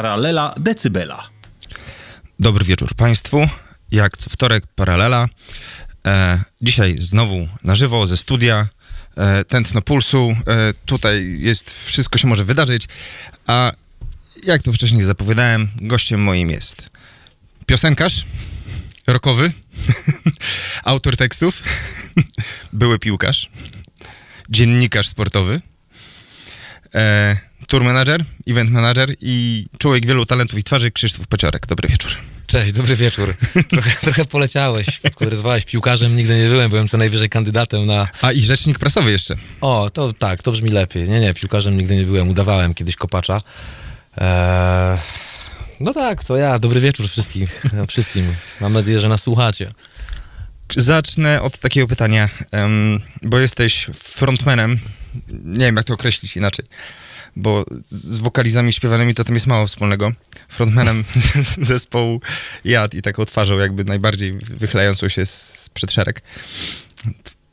Paralela Decybela. Dobry wieczór Państwu. Jak co wtorek, paralela. E, dzisiaj znowu na żywo ze studia. E, tętno pulsu. E, tutaj jest, wszystko się może wydarzyć. A jak to wcześniej zapowiadałem, gościem moim jest piosenkarz, rockowy, autor tekstów, były piłkarz, dziennikarz sportowy, e, tour manager, event manager i człowiek wielu talentów i twarzy, Krzysztof Peciorek. Dobry wieczór. Cześć, dobry wieczór. Trochę, trochę poleciałeś, nazwałeś piłkarzem, nigdy nie byłem, byłem co najwyżej kandydatem na... A i rzecznik prasowy jeszcze. O, to tak, to brzmi lepiej. Nie, nie, piłkarzem nigdy nie byłem, udawałem kiedyś kopacza. Eee, no tak, to ja, dobry wieczór wszystkim, wszystkim. Mam nadzieję, że nas słuchacie. Zacznę od takiego pytania, bo jesteś frontmanem, nie wiem jak to określić inaczej, bo z wokalizami śpiewanymi to tam jest mało wspólnego. Frontmanem zespołu Jad i taką twarzą jakby najbardziej wychylającą się z przed szereg.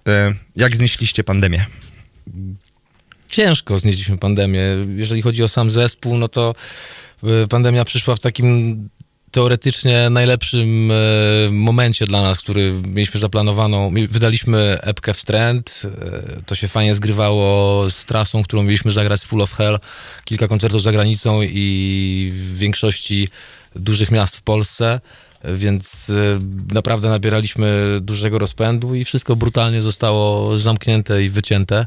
E, Jak znieśliście pandemię? Ciężko znieśliśmy pandemię. Jeżeli chodzi o sam zespół, no to y, pandemia przyszła w takim teoretycznie najlepszym e, momencie dla nas, który mieliśmy zaplanowaną. Wydaliśmy epkę Wstręt, e, to się fajnie zgrywało z trasą, którą mieliśmy zagrać Full of Hell, kilka koncertów za granicą i w większości dużych miast w Polsce, więc e, naprawdę nabieraliśmy dużego rozpędu i wszystko brutalnie zostało zamknięte i wycięte.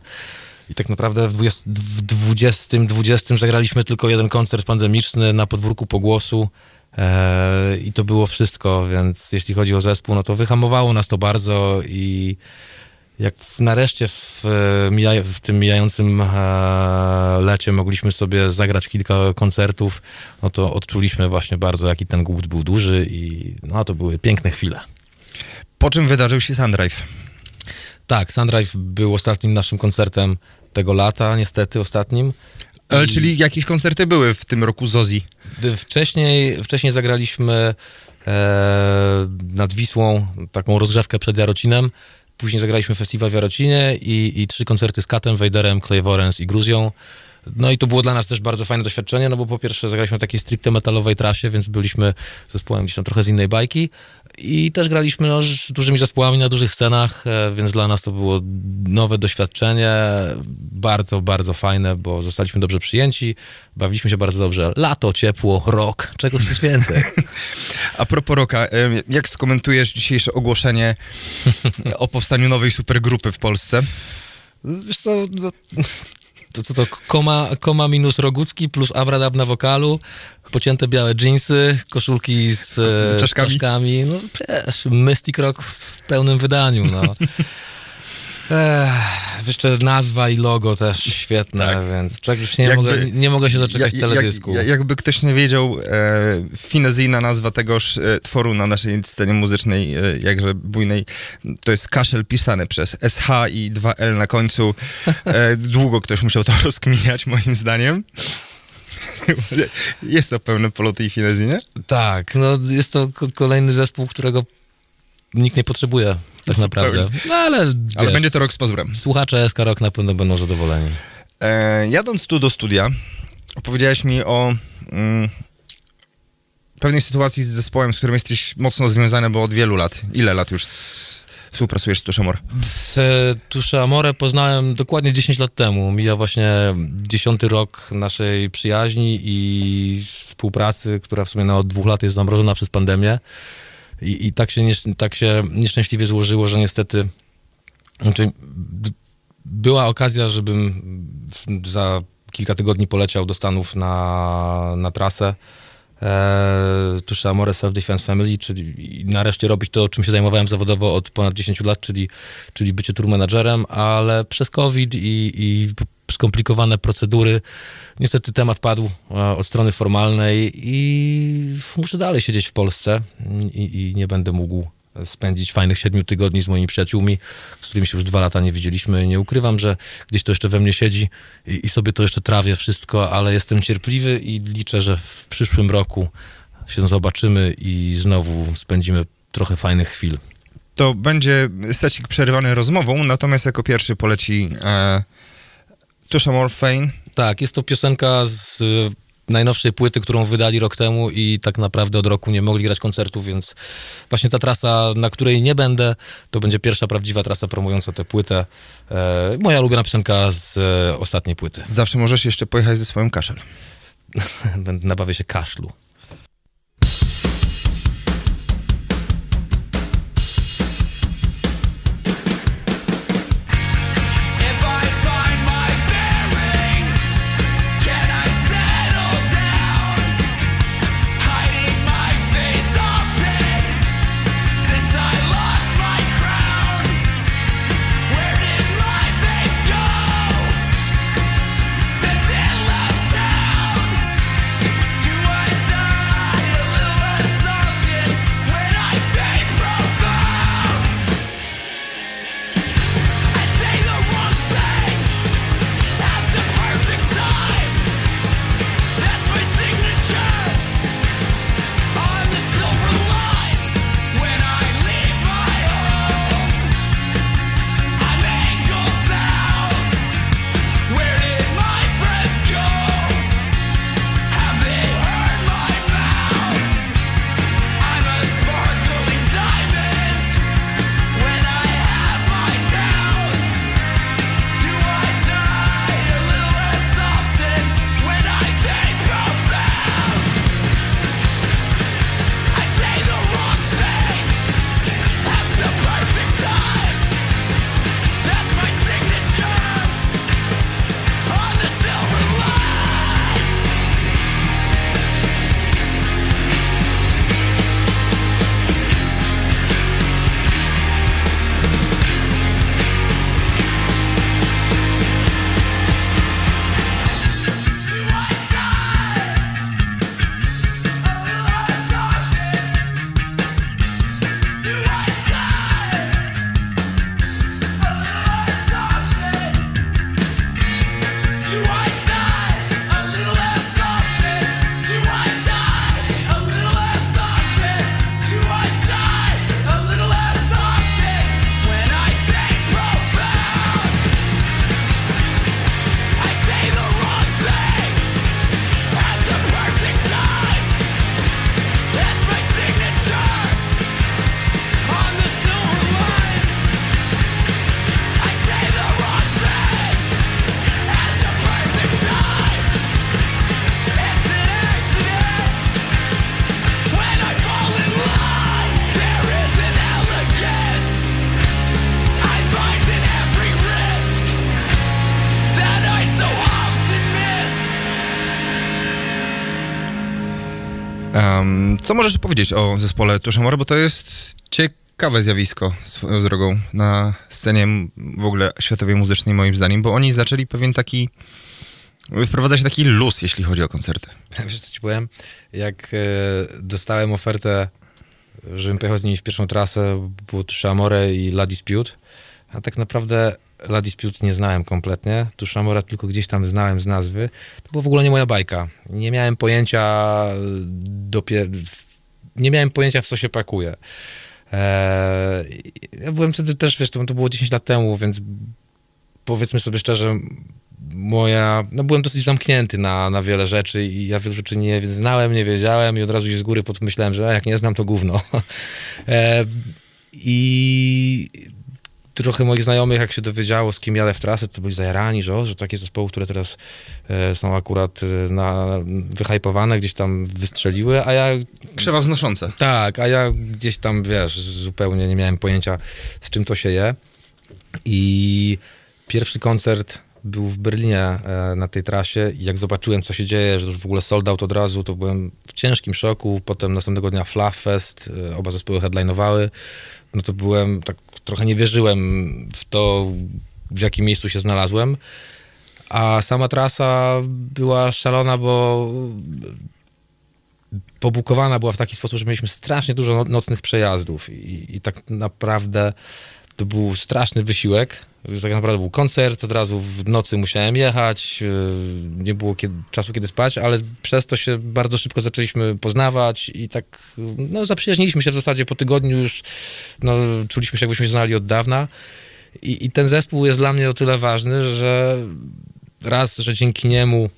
I tak naprawdę w 20, w 20, 20 zagraliśmy tylko jeden koncert pandemiczny na podwórku pogłosu. E, I to było wszystko, więc jeśli chodzi o zespół, no to wyhamowało nas to bardzo i jak nareszcie w, e, w tym mijającym e, lecie mogliśmy sobie zagrać kilka koncertów, no to odczuliśmy właśnie bardzo, jaki ten głód był duży i no to były piękne chwile. Po czym wydarzył się Sundrive? Tak, Sundrive był ostatnim naszym koncertem tego lata, niestety ostatnim. Ale czyli jakieś koncerty były w tym roku z Ozzy? Gdy Wcześniej, wcześniej zagraliśmy e, nad Wisłą taką rozgrzewkę przed Jarocinem. Później zagraliśmy festiwal w Jarocinie i, i trzy koncerty z Katem, Wejderem, Clayvorens i Gruzją. No i to było dla nas też bardzo fajne doświadczenie, no bo po pierwsze zagraliśmy na takiej stricte metalowej trasie, więc byliśmy zespołem gdzieś tam trochę z innej bajki i też graliśmy no, z dużymi zespołami na dużych scenach, e, więc dla nas to było nowe doświadczenie, bardzo, bardzo fajne, bo zostaliśmy dobrze przyjęci, bawiliśmy się bardzo dobrze. Lato, ciepło, rok, czegoś też więcej. A propos Roka, jak skomentujesz dzisiejsze ogłoszenie o powstaniu nowej supergrupy w Polsce? Wiesz co, no, to co to, koma, koma minus Rogucki plus Abradab na wokalu, pocięte białe dżinsy, koszulki z e, Czaszkami. czaszkami, no wiesz, Mystic Rock w pełnym wydaniu, no. Ech, jeszcze nazwa i logo też świetne, Tak. więc czegoś nie, Jakby- mogę, nie mogę się doczekać Ja- teledysku. Jak, jakby ktoś nie wiedział, e, finezyjna nazwa tegoż e, tworu na naszej scenie muzycznej, e, jakże bujnej, to jest kaszel pisany przez SH i 2L na końcu. E, długo ktoś musiał to rozkminiać, moim zdaniem. Jest to pełne poloty i finezy, nie? Tak, no jest to ko- kolejny zespół, którego nikt nie potrzebuje tak naprawdę. No ale, Ale wiesz, będzie to rok z pozorem. słuchacze SK Rock na pewno będą zadowoleni. E, jadąc tu do studia, opowiedziałeś mi o mm, pewnej sytuacji z zespołem, z którym jesteś mocno związany, bo od wielu lat. Ile lat już s- współpracujesz z Tuszemor? Z e, Tusza Amore poznałem dokładnie 10 lat temu. Mija właśnie 10 rok naszej przyjaźni i współpracy, która w sumie no, od dwóch lat jest zamrożona przez pandemię. I, i tak, się tak się nieszczęśliwie złożyło, że niestety znaczy, była okazja, żebym za kilka tygodni poleciał do Stanów na, na trasę. E, tuż Amore Self Defense Family, czyli nareszcie robić to, czym się zajmowałem zawodowo od ponad 10 lat, czyli, czyli bycie tour managerem, ale przez COVID i, i skomplikowane procedury niestety temat padł od strony formalnej i muszę dalej siedzieć w Polsce i, i nie będę mógł spędzić fajnych siedmiu tygodni z moimi przyjaciółmi, z którymi się już dwa lata nie widzieliśmy. Nie ukrywam, że gdzieś to jeszcze we mnie siedzi i, i sobie to jeszcze trawię wszystko, ale jestem cierpliwy i liczę, że w przyszłym roku się zobaczymy i znowu spędzimy trochę fajnych chwil. To będzie secik przerywany rozmową, natomiast jako pierwszy poleci e, Tuszemor Fane. Tak, jest to piosenka z najnowszej płyty, którą wydali rok temu i tak naprawdę od roku nie mogli grać koncertów, więc właśnie ta trasa, na której nie będę, to będzie pierwsza prawdziwa trasa promująca tę płytę. E, moja ulubiona piosenka z e, ostatniej płyty. Zawsze możesz jeszcze pojechać ze swoim kaszel. Będę nabawię się kaszlu. Co możesz powiedzieć o zespole Tuszamore, bo to jest ciekawe zjawisko swoją drogą na scenie w ogóle światowej muzycznej moim zdaniem, bo oni zaczęli pewien taki wprowadza się taki luz, jeśli chodzi o koncerty. Wiesz co ci powiem? Jak e, dostałem ofertę, żebym pojechał z nimi w pierwszą trasę, było Tushamore i La Dispute, a tak naprawdę La Dispute nie znałem kompletnie, Tushamore tylko gdzieś tam znałem z nazwy. To była w ogóle nie moja bajka. Nie miałem pojęcia dopiero... Nie miałem pojęcia, w co się pakuje. Eee, ja byłem wtedy też, wiesz, to, było 10 lat temu, więc powiedzmy sobie szczerze, moja, no byłem dosyć zamknięty na, na wiele rzeczy i ja wiele rzeczy nie znałem, nie wiedziałem i od razu się z góry pomyślałem, że jak nie znam, to gówno. e, I trochę moich znajomych, jak się dowiedziało, z kim jadę w trasę, to byli zajarani, że, o, że takie zespoły, które teraz e, są akurat e, na, wyhypowane, gdzieś tam wystrzeliły, a ja Krzewa wznoszące. tak, a ja gdzieś tam, wiesz, zupełnie nie miałem pojęcia, z czym to się je. I pierwszy koncert był w Berlinie e, na tej trasie i jak zobaczyłem, co się dzieje, że już w ogóle sold out od razu, to byłem w ciężkim szoku. Potem następnego dnia Fluff Fest, e, oba zespoły headlinowały. No to byłem, tak trochę nie wierzyłem w to, w jakim miejscu się znalazłem. A sama trasa była szalona, bo pobukowana była w taki sposób, że mieliśmy strasznie dużo no- nocnych przejazdów i, i tak naprawdę to był straszny wysiłek. Tak naprawdę był koncert, od razu w nocy musiałem jechać, yy, nie było kiedy, czasu kiedy spać, ale przez to się bardzo szybko zaczęliśmy poznawać i tak no, zaprzyjaźniliśmy się w zasadzie po tygodniu już, no, czuliśmy się jakbyśmy się znali od dawna i, i ten zespół jest dla mnie o tyle ważny, że raz, że dzięki niemu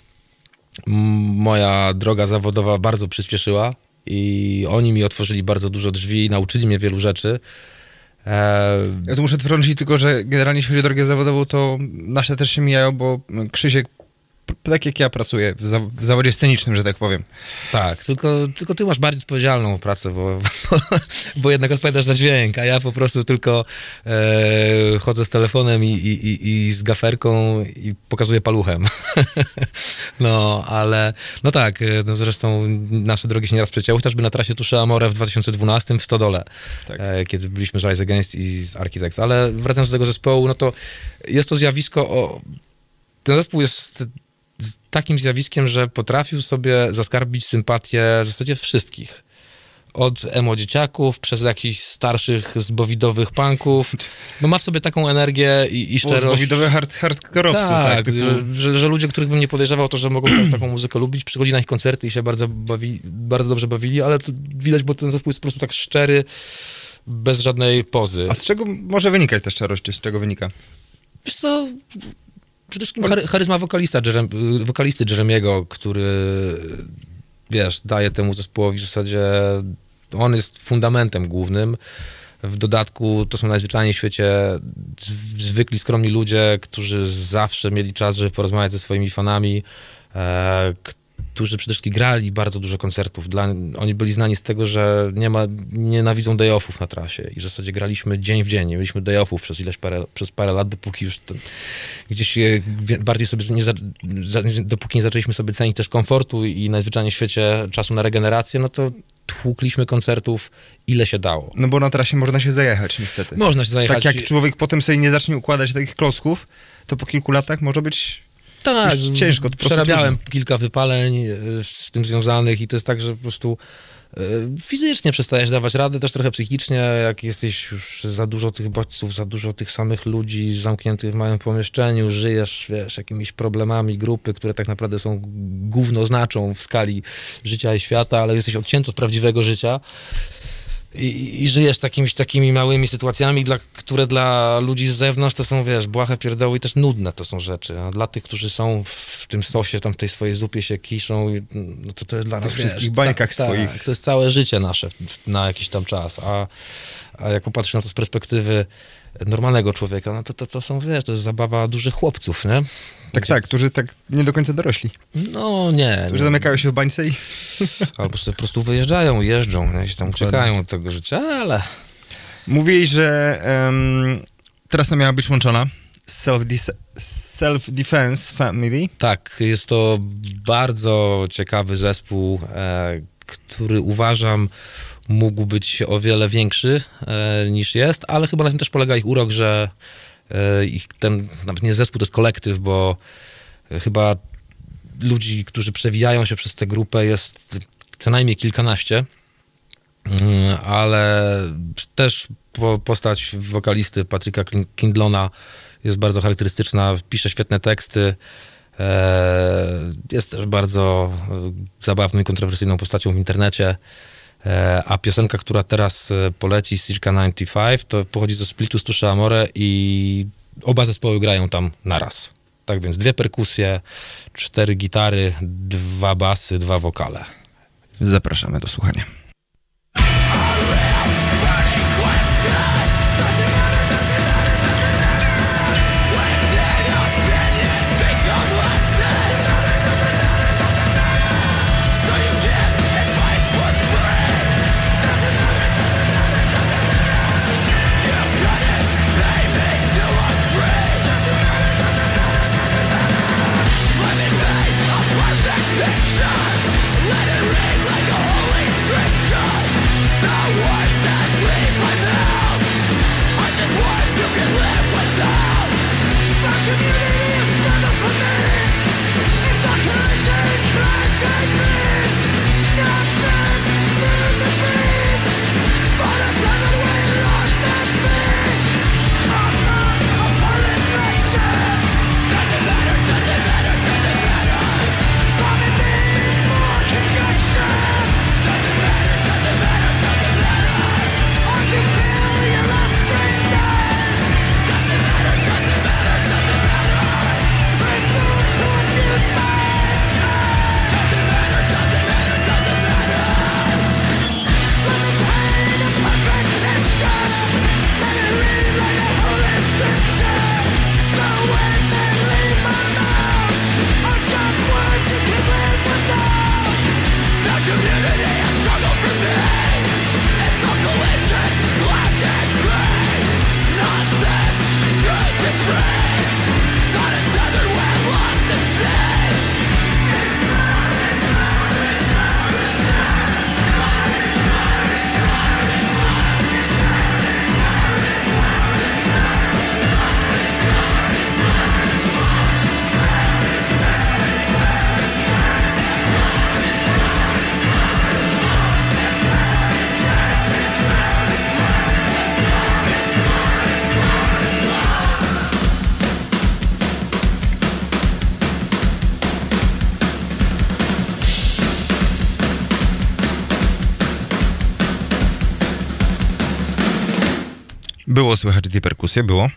moja droga zawodowa bardzo przyspieszyła i oni mi otworzyli bardzo dużo drzwi, nauczyli mnie wielu rzeczy. E, Ja tu muszę wtrącić tylko, że generalnie jeśli chodzi o drogę zawodową, to nasze też się mijają, bo Krzysiek, tak jak ja pracuję w, za w zawodzie scenicznym, że tak powiem. Tak, tylko, tylko ty masz bardziej odpowiedzialną pracę, bo, bo, bo jednak odpowiadasz za dźwięk, a ja po prostu tylko e, chodzę z telefonem i, i, i, i z gaferką i pokazuję paluchem. no, ale no tak, e, no zresztą nasze drogi się nieraz przecięły, chociażby na trasie Tusze Amore w 2012 w Stodole, Tak. e, kiedy byliśmy z Rise Against i z Architects, ale wracając do tego zespołu, no to jest to zjawisko o... Ten zespół jest takim zjawiskiem, że potrafił sobie zaskarbić sympatię w zasadzie wszystkich. Od emo dzieciaków, przez jakichś starszych zbowidowych punków. No ma w sobie taką energię i, i szczerość. Zbowidowe hard, hardkorowców, tak, Tak, typu... że, że, że ludzie, których bym nie podejrzewał, to że mogą taką muzykę lubić, przychodzi na ich koncerty i się bardzo, bawi, bardzo dobrze bawili, ale widać, bo ten zespół jest po prostu tak szczery, bez żadnej pozy. A z czego może wynikać ta szczerość, z czego wynika? Wiesz co, przede wszystkim chary, charyzma wokalista, Jerem, wokalisty Jeremiego, który, wiesz, daje temu zespołowi w zasadzie, on jest fundamentem głównym. W dodatku to są najzwyczajniej w świecie zwykli, skromni ludzie, którzy zawsze mieli czas, żeby porozmawiać ze swoimi fanami, e, którzy przede wszystkim grali bardzo dużo koncertów. Dla, oni byli znani z tego, że nie ma, nienawidzą day-offów na trasie i w zasadzie graliśmy dzień w dzień. Nie mieliśmy day-offów przez ileś parę, przez parę lat, dopóki już gdzieś e, bardziej sobie nie, za, za, dopóki nie zaczęliśmy sobie cenić też komfortu i najzwyczajniej w świecie czasu na regenerację, no to tłukliśmy koncertów ile się dało. No bo na trasie można się zajechać niestety. Można się zajechać. tak jak człowiek potem sobie nie zacznie układać takich klocków, to po kilku latach może być... Tak, już ciężko, Przerabiałem kilka wypaleń e, z tym związanych i to jest tak, że po prostu e, fizycznie przestajesz dawać radę, też trochę psychicznie, jak jesteś już za dużo tych bodźców, za dużo tych samych ludzi zamkniętych w małym pomieszczeniu, żyjesz, wiesz, jakimiś problemami grupy, które tak naprawdę są gówno znaczą w skali życia i świata, ale jesteś odcięty od prawdziwego życia. I, I żyjesz takimi, takimi małymi sytuacjami, dla, które dla ludzi z zewnątrz to są, wiesz, błahe pierdoły i też nudne to są rzeczy. A dla tych, którzy są w, w tym sosie, tam w tej swojej zupie się kiszą, i, no to to jest dla nas, wszystkich wiesz, bańkach ca- swoich. Tak, to jest całe życie nasze na jakiś tam czas. A, a jak popatrzysz na to z perspektywy normalnego człowieka, no to, to, to są, wiesz, to jest zabawa dużych chłopców, nie? Tak, tak, którzy tak nie do końca dorośli. No nie. Którzy nie. zamykają się w bańce i... Albo sobie po prostu wyjeżdżają, jeżdżą, nie? I się tam Dokładnie. uciekają od tego życia, ale... Mówiłeś, że em, trasa miała być łączona z Self-Defense Family. Tak, jest to bardzo ciekawy zespół, e, który uważam mógł być o wiele większy e, niż jest, ale chyba na tym też polega ich urok, że e, ich ten, nawet nie zespół, to jest kolektyw, bo e, chyba ludzi, którzy przewijają się przez tę grupę jest co najmniej kilkanaście, Mm, ale też po, postać wokalisty Patryka Kin- Kindlona jest bardzo charakterystyczna, pisze świetne teksty, jest też bardzo zabawną i kontrowersyjną postacią w internecie, a piosenka, która teraz e, poleci, Circa 95, to pochodzi ze splitu z Tusze Amore i oba zespoły grają tam naraz. Tak więc dwie perkusje, cztery gitary, dwa basy, dwa wokale. Zapraszamy do słuchania. Słychać dwie perkusje, było.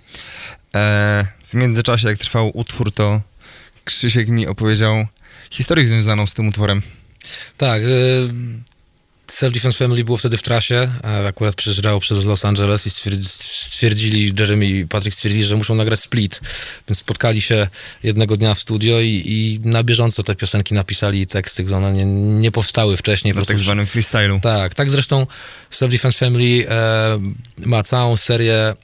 E, w międzyczasie, jak trwał utwór, to Krzysiek mi opowiedział historię związaną z tym utworem. Tak. Y, Self Defense Family było wtedy w trasie, akurat przejeżdżało przez Los Angeles i stwierdzi, stwierdzili, Jeremy i Patrick stwierdzili, że muszą nagrać split, więc spotkali się jednego dnia w studio i, i na bieżąco te piosenki napisali teksty, one nie, nie powstały wcześniej. Na tak zwanym freestylu. Tak, tak zresztą Self Defense Family e, ma całą serię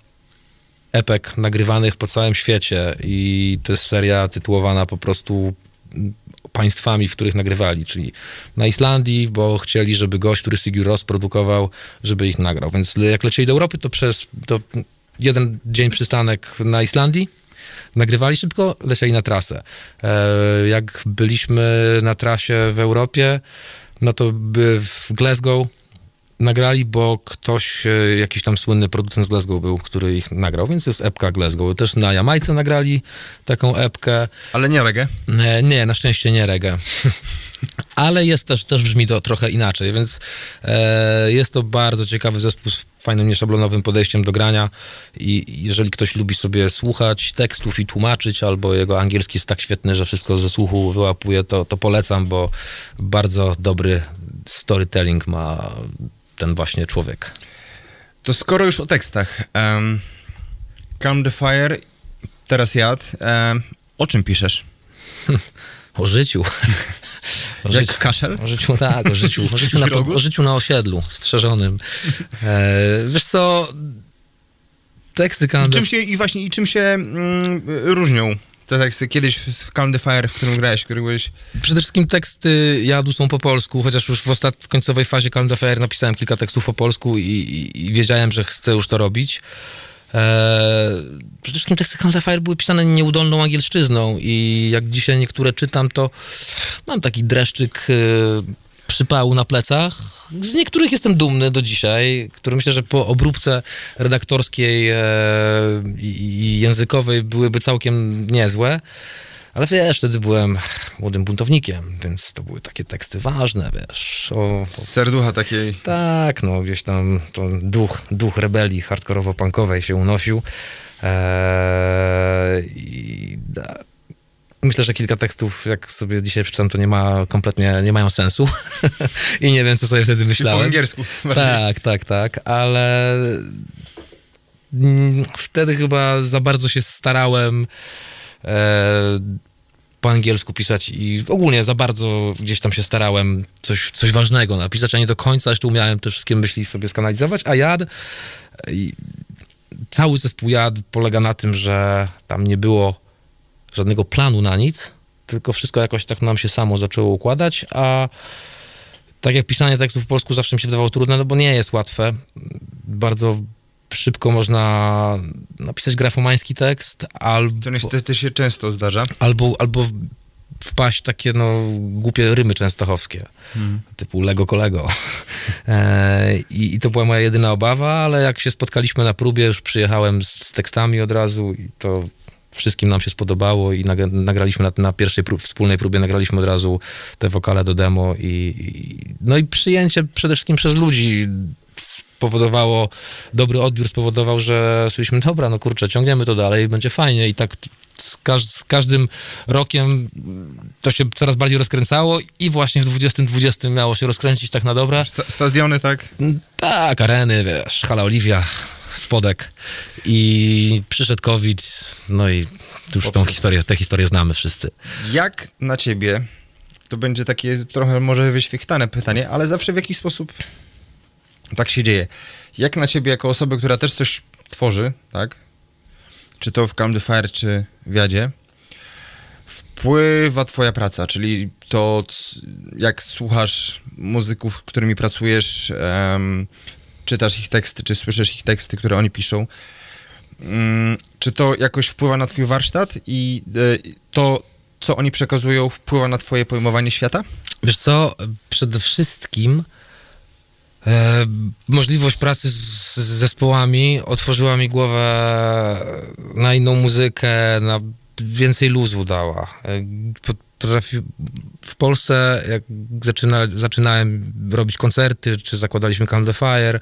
epek nagrywanych po całym świecie i to jest seria tytułowana po prostu państwami, w których nagrywali, czyli na Islandii, bo chcieli, żeby gość, który Sigur Rós produkował, żeby ich nagrał. Więc jak lecieli do Europy, to przez to jeden dzień przystanek na Islandii, nagrywali szybko, lecieli na trasę. E, jak byliśmy na trasie w Europie, no to by w Glasgow nagrali, bo ktoś, e, jakiś tam słynny producent z Glasgow był, który ich nagrał, więc jest epka Glasgow. Też na Jamajce nagrali taką epkę. Ale nie reggae. E, Nie, na szczęście nie reggae. Ale jest też, też brzmi to trochę inaczej, więc e, jest to bardzo ciekawy zespół z fajnym, nieszablonowym podejściem do grania i i jeżeli ktoś lubi sobie słuchać tekstów i tłumaczyć, albo jego angielski jest tak świetny, że wszystko ze słuchu wyłapuje, to, to polecam, bo bardzo dobry storytelling ma ten właśnie człowiek. To skoro już o tekstach. Um, Calm the Fire, teraz jad. Um, o czym piszesz? O życiu. O Jak życiu. kaszel? O życiu, tak, o życiu, o życiu, na, o życiu na osiedlu, strzeżonym. E, wiesz co, teksty I Calm czym się, i właśnie, i czym się mm, różnią te teksty? Kiedyś w, Calm the Fire, w którym grałeś, który byłeś... Przede wszystkim teksty jadu są po polsku, chociaż już w, ostat... w końcowej fazie Calm the Fire napisałem kilka tekstów po polsku i, i, i wiedziałem, że chcę już to robić. Eee, przede wszystkim teksty Fire były pisane nieudolną angielszczyzną i jak dzisiaj niektóre czytam, to mam taki dreszczyk e, przypału na plecach. Z niektórych jestem dumny do dzisiaj, które myślę, że po obróbce redaktorskiej e, i, językowej byłyby całkiem niezłe. Ale wiesz, wtedy byłem młodym buntownikiem, więc to były takie teksty ważne, wiesz. O, o, serducha takiej... tak, no gdzieś tam to duch, duch rebelii hardkorowo-punkowej się unosił. Eee, i da, myślę, że kilka tekstów, jak sobie dzisiaj przeczytam, to nie ma kompletnie, nie mają sensu. I nie wiem, co sobie wtedy Po myślałem. angielsku. bardziej. Tak, tak, tak, ale mm, wtedy chyba za bardzo się starałem e, po angielsku pisać i ogólnie za bardzo gdzieś tam się starałem coś, coś ważnego napisać, a nie do końca jeszcze umiałem te wszystkie myśli sobie skanalizować, a jad i cały zespół jad polega na tym, że tam nie było żadnego planu na nic, tylko wszystko jakoś tak nam się samo zaczęło układać, a tak jak pisanie tekstów po polsku zawsze mi się wydawało trudne, no bo nie jest łatwe. Bardzo szybko można napisać grafomański tekst, albo, To niestety się często zdarza. albo, albo wpaść w takie no, głupie rymy częstochowskie, typu Lego kolego. E, i, I to była moja jedyna obawa, ale jak się spotkaliśmy na próbie, już przyjechałem z, z tekstami od razu i to wszystkim nam się spodobało i nagra, nagraliśmy na, na pierwszej prób, wspólnej próbie, nagraliśmy od razu te wokale do demo i, i no i przyjęcie przede wszystkim przez ludzi spowodowało, dobry odbiór spowodował, że stwierdziliśmy, dobra, no kurczę, ciągniemy to dalej, będzie fajnie i tak z, każ, z każdym rokiem to się coraz bardziej rozkręcało i właśnie w 2020 miało się rozkręcić tak na dobre. Sta- Stadiony, tak? Tak, areny, wiesz, hala Oliwia, spodek i przyszedł COVID, no i już tą historię, tę historię znamy wszyscy. Jak na ciebie, to będzie takie trochę może wyświechtane pytanie, ale zawsze w jakiś sposób tak się dzieje. Jak na ciebie, jako osobę, która też coś tworzy, tak? Czy to w Calm the Fire, czy w Jadzie, wpływa twoja praca, czyli to, jak słuchasz muzyków, z którymi pracujesz, czytasz ich teksty, czy słyszysz ich teksty, które oni piszą, Mm, czy to jakoś wpływa na twój warsztat i e, to, co oni przekazują, wpływa na twoje pojmowanie świata? Wiesz co, przede wszystkim e, możliwość pracy z, zespołami otworzyła mi głowę na inną muzykę, na więcej luzu dała. Po, potrafi... W Polsce, jak zaczyna, zaczynałem robić koncerty, czy zakładaliśmy Calm the Fire,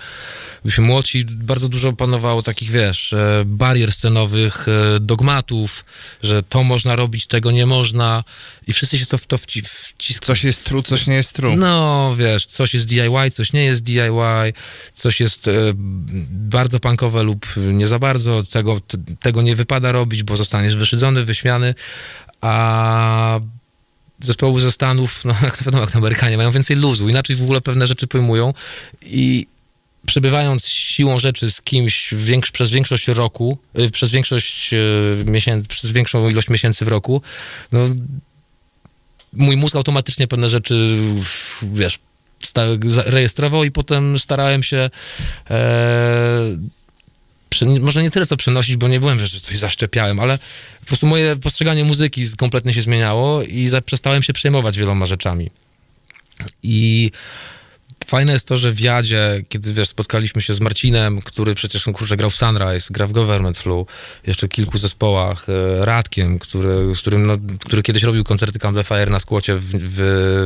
byliśmy młodsi, bardzo dużo panowało takich, wiesz, e, barier scenowych, e, dogmatów, że to można robić, tego nie można i wszyscy się to w to wci, wciskają. Coś jest true, coś nie jest true. No, wiesz, coś jest DIY, coś nie jest DIY, coś jest e, bardzo punkowe lub nie za bardzo, tego, tego nie wypada robić, bo zostaniesz wyszydzony, wyśmiany, a zespoły ze Stanów, no jak wiadomo, jak Amerykanie, mają więcej luzu, inaczej w ogóle pewne rzeczy pojmują i przebywając siłą rzeczy z kimś większ, przez większość roku, y, przez większość y, miesięcy, przez większą ilość miesięcy w roku, no mój mózg automatycznie pewne rzeczy, wiesz, rejestrował i potem starałem się e, może nie tyle co przenosić, bo nie byłem, że coś zaszczepiałem, ale po prostu moje postrzeganie muzyki kompletnie się zmieniało i przestałem się przejmować wieloma rzeczami. I fajne jest to, że w Jadzie, kiedy wiesz, spotkaliśmy się z Marcinem, który przecież no, kurczę, grał w Sunrise, gra w Government Flu, jeszcze w kilku zespołach, e, Radkiem, który, z którym, no, który kiedyś robił koncerty Camp the Fire na skłocie w, w,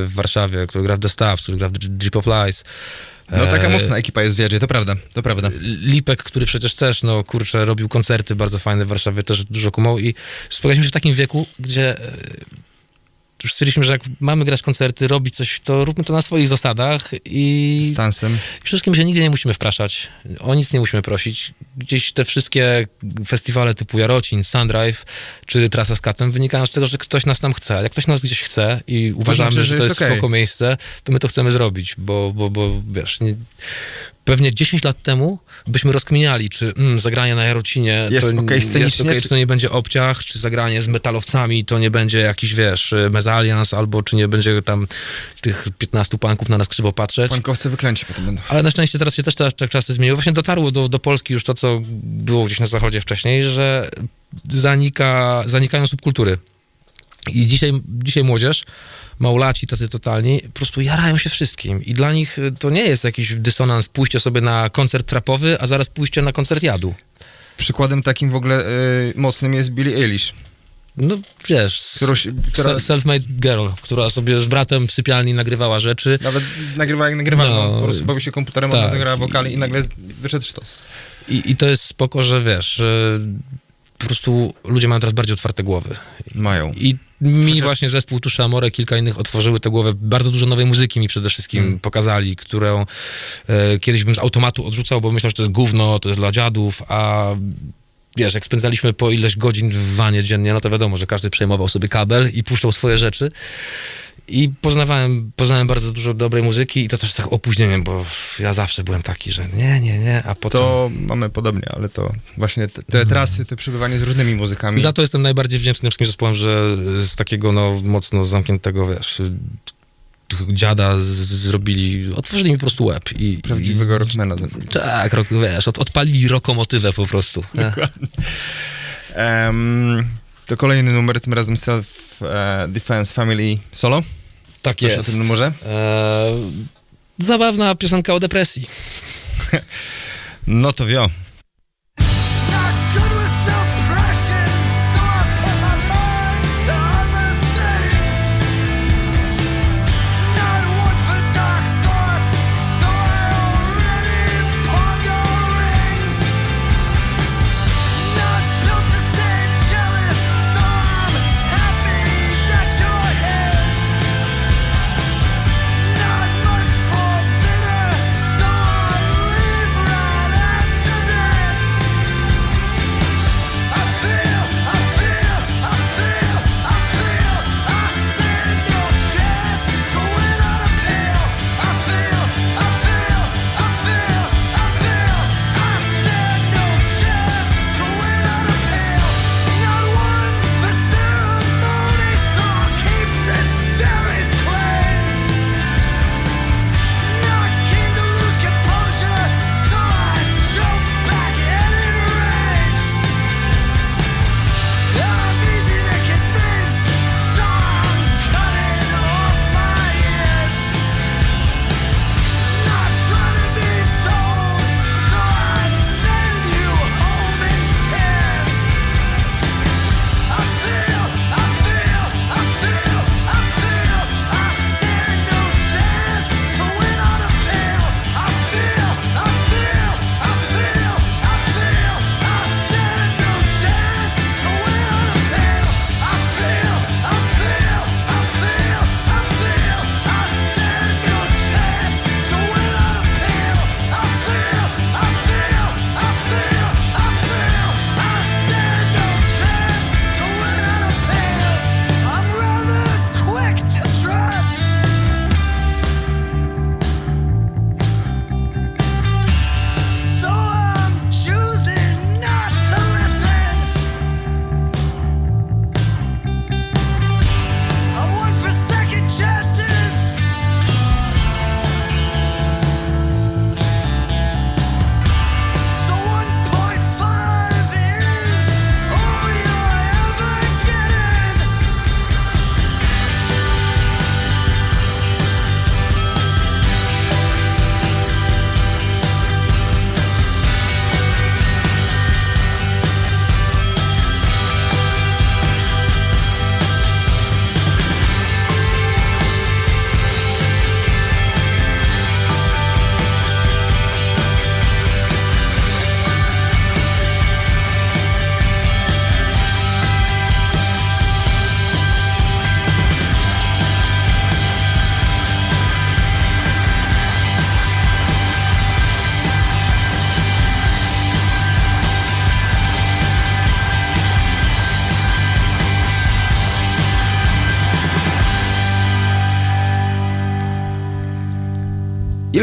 w Warszawie, który gra w The Staff, który gra w Jeep of Lies. No taka E, mocna ekipa jest w Jadzie, to prawda, to prawda. Lipek, który przecież też, no kurczę, robił koncerty bardzo fajne w Warszawie, też dużo kumał i spotkaliśmy się w takim wieku, gdzie e, już stwierdziliśmy, że jak mamy grać koncerty, robić coś, to róbmy to na swoich zasadach i Z Tansem. przede wszystkim, że nigdzie nie musimy wpraszać, o nic nie musimy prosić. Gdzieś te wszystkie festiwale typu Jarocin, Sundrive czy Trasa z Katem wynikają z tego, że ktoś nas tam chce. Jak ktoś nas gdzieś chce i uważamy, znaczy, że że to jest jest okej. spoko miejsce, to my to chcemy zrobić, bo, bo, bo wiesz, nie, pewnie 10 lat temu byśmy rozkminiali, czy mm, zagranie na Jarocinie Jest to okej jest okej, czy- czy to nie będzie obciach, czy zagranie z metalowcami to nie będzie jakiś, wiesz, mezalians, albo czy nie będzie tam tych 15 panków na nas krzywo patrzeć. Pankowcy wyklęci potem będą. Ale na szczęście teraz się też te, te czasy zmieniły. Właśnie dotarło do, do Polski już to, co było gdzieś na zachodzie wcześniej, że zanika, zanikają subkultury. I dzisiaj, dzisiaj młodzież, małolaci tacy totalni, po prostu jarają się wszystkim. I dla nich y, to nie jest jakiś dysonans pójście sobie na koncert trapowy, a zaraz pójście na koncert jadu. Przykładem takim w ogóle y, mocnym jest Billie Eilish, No wiesz, która se- self-made girl, która sobie z bratem w sypialni nagrywała rzeczy. nawet nagrywała jak nagrywała, No. no, po prostu bawił się komputerem, Tak. ona nagrała wokali i nagle wyszedł sztos. I, I to jest spoko, że wiesz, po prostu ludzie mają teraz bardziej otwarte głowy. Mają. I mi Chociaż- właśnie zespół Tusza Amore, kilka innych otworzyły tę głowę. Bardzo dużo nowej muzyki mi przede wszystkim Mm. pokazali, którą e, kiedyś bym z automatu odrzucał, bo myślał, że to jest gówno, to jest dla dziadów, a wiesz, jak spędzaliśmy po ileś godzin w wanie dziennie, no to wiadomo, że każdy przejmował sobie kabel i puszczał swoje rzeczy. I poznawałem, poznałem bardzo dużo dobrej muzyki i to też z tak opóźnieniem, bo ja zawsze byłem taki, że nie, nie, nie, a potem... To mamy podobnie, ale to właśnie te, te trasy, to przebywanie z różnymi muzykami. Za to jestem najbardziej wdzięczny wszystkim zespołom, że z takiego no, mocno zamkniętego, wiesz, dziada z, zrobili, otworzyli mi po prostu łeb. I, Prawdziwego i, rockmana zrobili. Tak, rok, wiesz, od, odpalili rokomotywę po prostu. nie? Em, to kolejny numer, tym razem Self e, Defense Family Solo. Tak Coś o jest. tym numerze? E, zabawna piosenka o depresji. No to wio.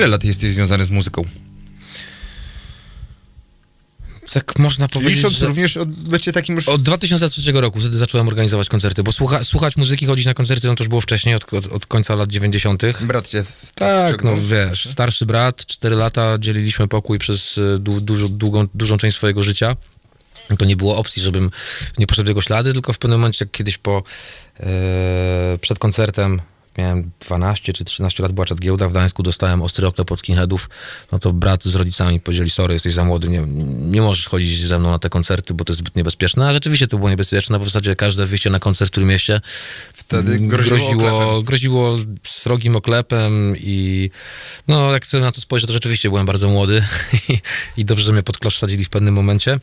Ile lat jesteś związany z muzyką? Tak można powiedzieć, Licząc że również od bycie takim już... od 2003 roku wtedy zacząłem organizować koncerty, bo słucha, słuchać muzyki, chodzić na koncerty, no to już było wcześniej, od, od, od końca lat 90. Brat cię... Tak, no wiesz, starszy brat, 4 lata, dzieliliśmy pokój przez e, du, dużo, długą, dużą część swojego życia. To nie było opcji, żebym nie poszedł w jego ślady, tylko w pewnym momencie, jak kiedyś po, e, przed koncertem, miałem 12 czy 13 lat, była czat giełda w Gdańsku, dostałem ostry oklep od skinheadów, no to brat z rodzicami powiedzieli, sorry, jesteś za młody, nie, nie możesz chodzić ze mną na te koncerty, bo to jest zbyt niebezpieczne, a rzeczywiście to było niebezpieczne, bo w zasadzie każde wyjście na koncert w którym mieście Wtedy groziło, groziło, oklepem. groziło srogim oklepem i no jak sobie na to spojrzę, to rzeczywiście byłem bardzo młody i, dobrze, że mnie pod klosz w pewnym momencie.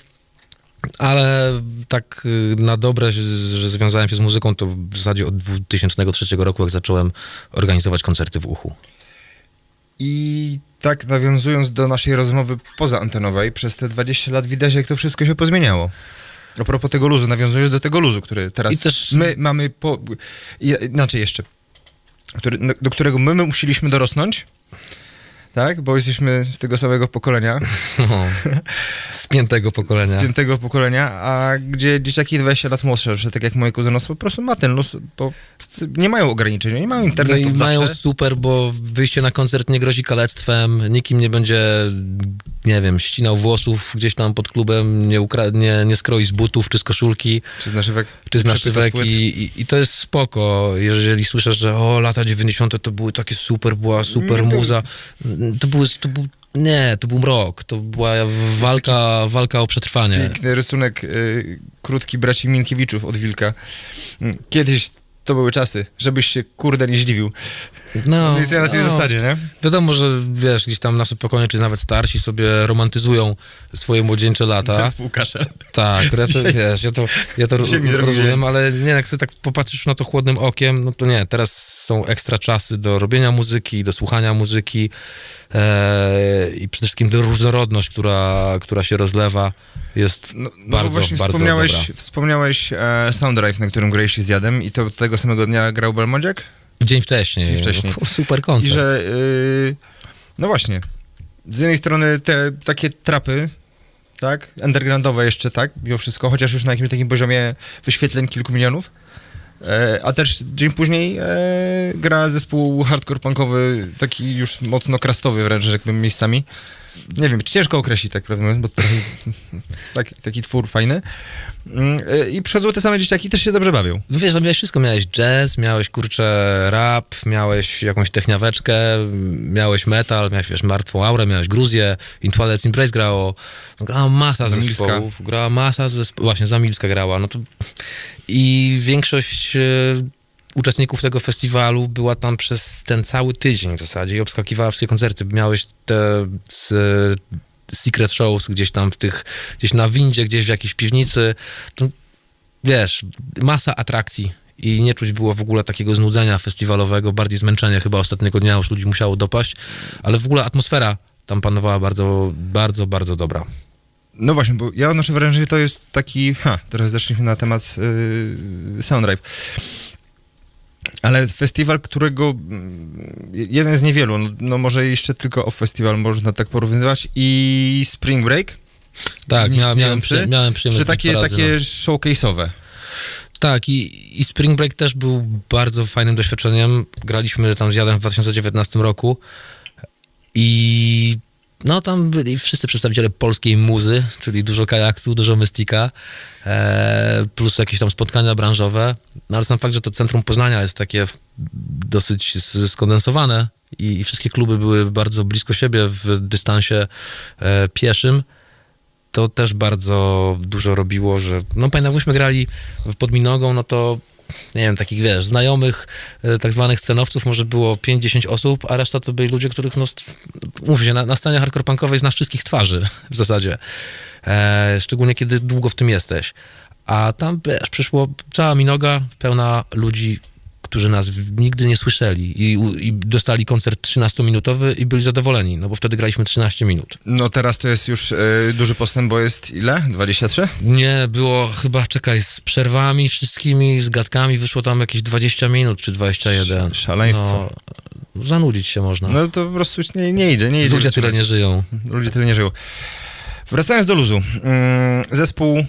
Ale tak y, na dobre, że związałem się z muzyką, to w zasadzie od 2003 roku, jak zacząłem organizować koncerty w uchu. I tak nawiązując do naszej rozmowy pozaantenowej, przez te 20 lat widać, jak to wszystko się pozmieniało. A propos tego luzu, nawiązując do tego luzu, który teraz też- my mamy po... Inaczej jeszcze. Który, do którego my, my musieliśmy dorosnąć, tak? Bo jesteśmy z tego samego pokolenia, No, spiętego pokolenia. z piątego pokolenia, a gdzie dzieciaki 20 lat młodsze, że tak jak moje kuzynostwo, po prostu ma ten luz, bo nie mają ograniczeń, nie mają No internetu i zawsze. mają super, bo wyjście na koncert nie grozi kalectwem, nikim nie będzie, nie wiem, ścinał włosów gdzieś tam pod klubem, nie, ukra- nie, nie skroi z butów czy z koszulki, Czy z naszywek? czy z naszywek i, i, i to jest spoko, jeżeli słyszysz, że o, lata 90. to były takie super, była super to- muza, to były, to był, nie, to był mrok, to była walka, walka o przetrwanie. Piękny rysunek y, krótki braci Minkiewiczów od Wilka. Kiedyś to były czasy, żebyś się kurde nie zdziwił. No, Więc ja na tej no. zasadzie, nie? Wiadomo, że wiesz, gdzieś tam nasze pokolenie, czy nawet starsi sobie romantyzują swoje młodzieńcze lata. Kaszel. Tak, ja to, wiesz, ja to, ja to rozumiem, ale nie, jak sobie tak popatrzysz na to chłodnym okiem, no to nie, teraz są ekstra czasy do robienia muzyki, do słuchania muzyki e, i przede wszystkim do różnorodność, która, która się rozlewa, jest No, no bardzo, właśnie bardzo wspomniałeś, dobra. wspomniałeś e, Sound Drive, na którym graliście z Jadem i to tego samego dnia grał Belmondziak? Dzień wcześniej. Dzień wcześniej. Super koncert. I że, y, no właśnie, z jednej strony te takie trapy, tak, undergroundowe jeszcze, tak, mimo wszystko, chociaż już na jakimś takim poziomie wyświetleń kilku milionów, e, a też dzień później e, gra zespół hardcore punkowy, taki już mocno krastowy wręcz, rzekłbym miejscami. Nie wiem, ciężko określić tak prawdę mówiąc, bo taki, taki twór fajny. Mm, e, I przychodzą te same dzieciaki, też się dobrze bawią. No wiesz, no miałeś wszystko, miałeś jazz, miałeś kurczę rap, miałeś jakąś techniaweczkę, miałeś metal, miałeś wiesz, Martwą Aurę, miałeś Gruzję, Intwalec Impress grało, no, grała masa Zamilska. zespołów, grała masa zespołów, właśnie Zamilska grała, no to i większość e, uczestników tego festiwalu była tam przez ten cały tydzień w zasadzie i obskakiwała wszystkie koncerty. Miałeś te z, secret shows gdzieś tam w tych, gdzieś na windzie, gdzieś w jakiejś piwnicy. To, wiesz, masa atrakcji i nie czuć było w ogóle takiego znudzenia festiwalowego, bardziej zmęczenia chyba ostatniego dnia już ludzi musiało dopaść, ale w ogóle atmosfera tam panowała bardzo, bardzo, bardzo dobra. No właśnie, bo ja odnoszę wrażenie, że to jest taki. Ha, teraz zeszliśmy na temat yy, Soundrive. Ale festiwal, którego mm, jeden z niewielu, no, no może jeszcze tylko Off Festival można tak porównywać i Spring Break, Tak, Nic miałem, przy, miałem przyjemność że takie, razy, takie no. showcase'owe. Tak, i, i Spring Break też był bardzo fajnym doświadczeniem. Graliśmy tam z Jadem w 2019 roku i no tam byli wszyscy przedstawiciele polskiej muzy, czyli dużo kajaksu, dużo mystika, e, plus jakieś tam spotkania branżowe. No ale sam fakt, że to centrum Poznania jest takie dosyć skondensowane i, i wszystkie kluby były bardzo blisko siebie w dystansie e, pieszym, to też bardzo dużo robiło, że no pamiętam, myśmy grali w Podminogą, no to nie wiem, takich wiesz, znajomych e, tak zwanych scenowców może było 5-10 osób, a reszta to byli ludzie, których no, st- mów się, na, na scenie hardcore punkowej znasz wszystkich twarzy w zasadzie. E, szczególnie kiedy długo w tym jesteś. A tam wiesz, przyszło cała minoga pełna ludzi, którzy nas nigdy nie słyszeli i, i dostali koncert 13-minutowy i byli zadowoleni, no bo wtedy graliśmy 13 minut. No teraz to jest już e, duży postęp, bo jest ile? 23? Nie, było chyba, czekaj, z przerwami wszystkimi, z gadkami wyszło tam jakieś 20 minut czy 21. Sz- szaleństwo. No, zanudzić się można. No to po prostu już nie, nie idzie, nie idzie. Ludzie tyle nie żyją. Ludzie tyle nie żyją. Wracając do luzu. Mm, Zespół,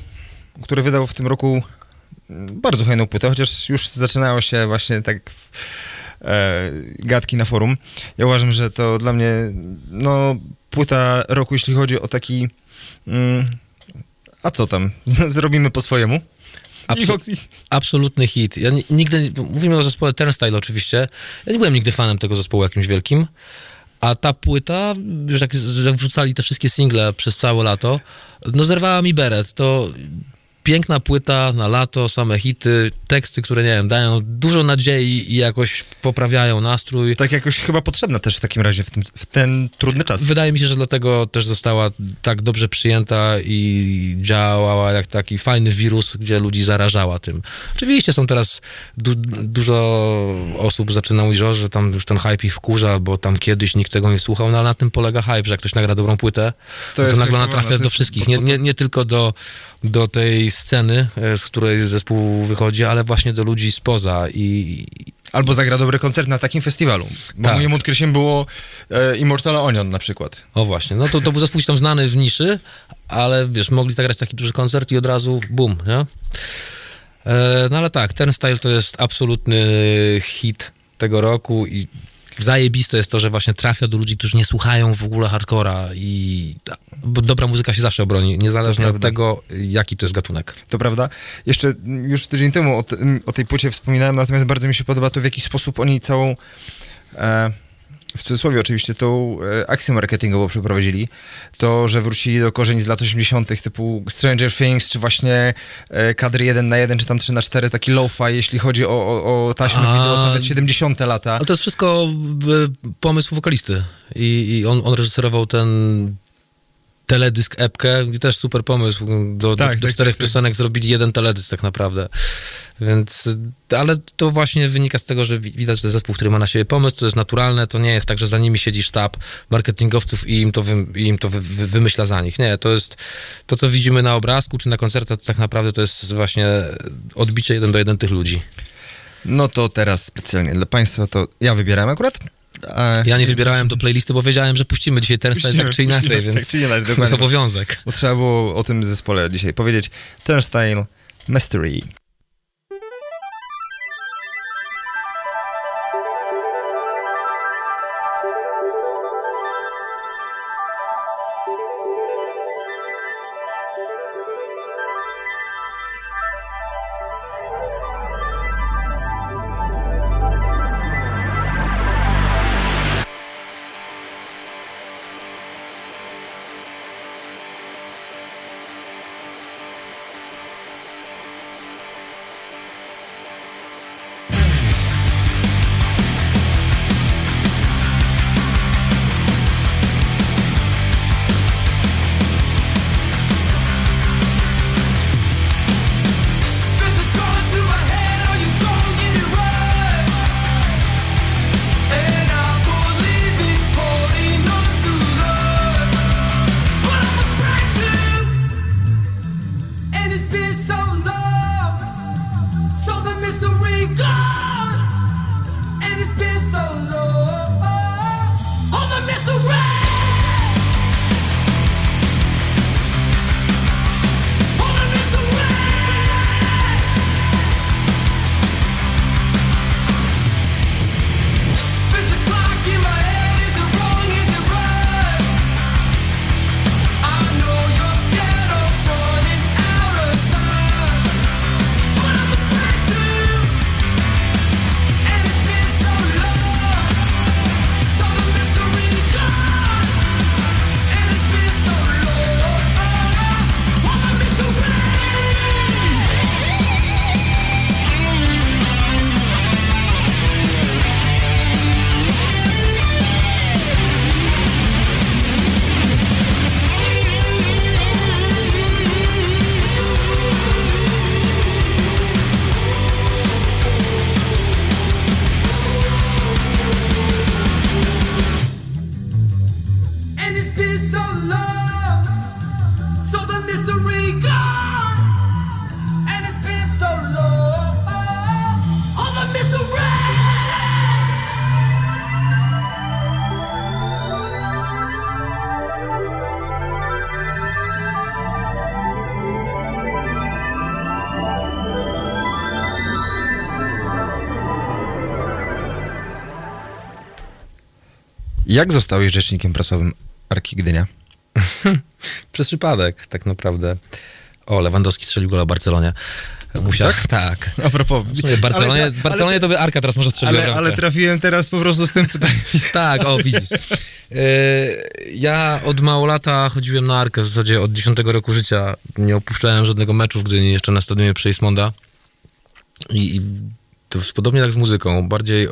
który wydał w tym roku bardzo fajną płytę, chociaż już zaczynało się właśnie tak e, gadki na forum. Ja uważam, że to dla mnie no, płyta roku, jeśli chodzi o taki mm, a co tam, zrobimy po swojemu. Absolutny hit. Ja ni- nigdy, mówimy o zespole Turnstile oczywiście, ja nie byłem nigdy fanem tego zespołu jakimś wielkim, a ta płyta, już jak, jak wrzucali te wszystkie single przez całe lato, no zerwała mi beret. To piękna płyta na lato, same hity, teksty, które, nie wiem, dają dużo nadziei i jakoś poprawiają nastrój. tak jakoś chyba potrzebna też w takim razie w, tym, w ten trudny czas. Wydaje mi się, że dlatego też została tak dobrze przyjęta i działała jak taki fajny wirus, gdzie ludzi zarażała tym. Oczywiście są teraz du- dużo osób zaczyna mówić, że tam już ten hype ich wkurza, bo tam kiedyś nikt tego nie słuchał, no ale na tym polega hype, że jak ktoś nagra dobrą płytę, To to, nagle ona trafia do wszystkich, nie, nie, nie tylko do, do tej sceny, e, z której zespół wychodzi, ale właśnie do ludzi spoza i, Albo zagra dobry koncert na takim festiwalu. Bo Tak. moim odkryciem było e, Immortal Onion na przykład. O właśnie, no to, to był zespół tam znany w niszy, ale wiesz, mogli zagrać taki duży koncert i od razu bum, nie? E, no ale tak, ten style to jest absolutny hit tego roku i zajebiste jest to, że właśnie trafia do ludzi, którzy nie słuchają w ogóle hardcora i bo dobra muzyka się zawsze obroni, niezależnie od tego, jaki to jest gatunek. To prawda. Jeszcze już tydzień temu o, o tej płycie wspominałem, natomiast bardzo mi się podoba to, w jaki sposób oni całą, e, w cudzysłowie oczywiście, tą e, akcję marketingową przeprowadzili. To, że wrócili do korzeni z lat 80., typu Stranger Things, czy właśnie e, kadry 1 na 1, czy tam 3 na 4 taki lo-fi, jeśli chodzi o, o, o taśmę A- wideo, nawet 70 lata. Ale to jest wszystko e, pomysł wokalisty i, i on, on reżyserował ten teledysk epkę też super pomysł. Do, Tak, do, do tak, czterech tak, tak. piosenek zrobili jeden teledysk tak naprawdę. Więc, ale to właśnie wynika z tego, że wi- widać, że zespół, który ma na siebie pomysł, to jest naturalne, to nie jest tak, że za nimi siedzi sztab marketingowców i im to, wy, i im to wy, wy, wymyśla za nich. Nie, to jest to, co widzimy na obrazku czy na koncertach, to tak naprawdę to jest właśnie odbicie jeden do jeden tych ludzi. No to teraz specjalnie dla Państwa to ja wybieram akurat. A Ja nie wybierałem do playlisty, bo wiedziałem, że puścimy dzisiaj ten Puścimy, tak czy inaczej, puścimy, więc tak czy inaczej, to jest obowiązek. Bo trzeba było o tym zespole dzisiaj powiedzieć. Turnstile Mystery. Jak zostałeś rzecznikiem prasowym Arki Gdynia? Przez przypadek, tak naprawdę. O, Lewandowski strzelił gola Barcelonie. Musiał, tak. A propos... Barcelonie, ale, Barcelonie to by Arka teraz może strzeliła ale, ale trafiłem teraz po prostu z tym pytaniem. Tak, o widzisz. E, Ja od mało lata chodziłem na Arkę, w zasadzie od 10 roku życia. Nie opuszczałem żadnego meczu w Gdyni, jeszcze na stadionie Przeismonda. I, I to podobnie tak z muzyką. Bardziej e,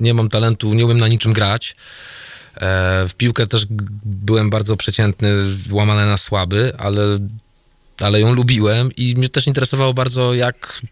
nie mam talentu, nie umiem na niczym grać. E, W piłkę też byłem bardzo przeciętny, łamany na słaby, ale, ale ją lubiłem i mnie też interesowało bardzo, jak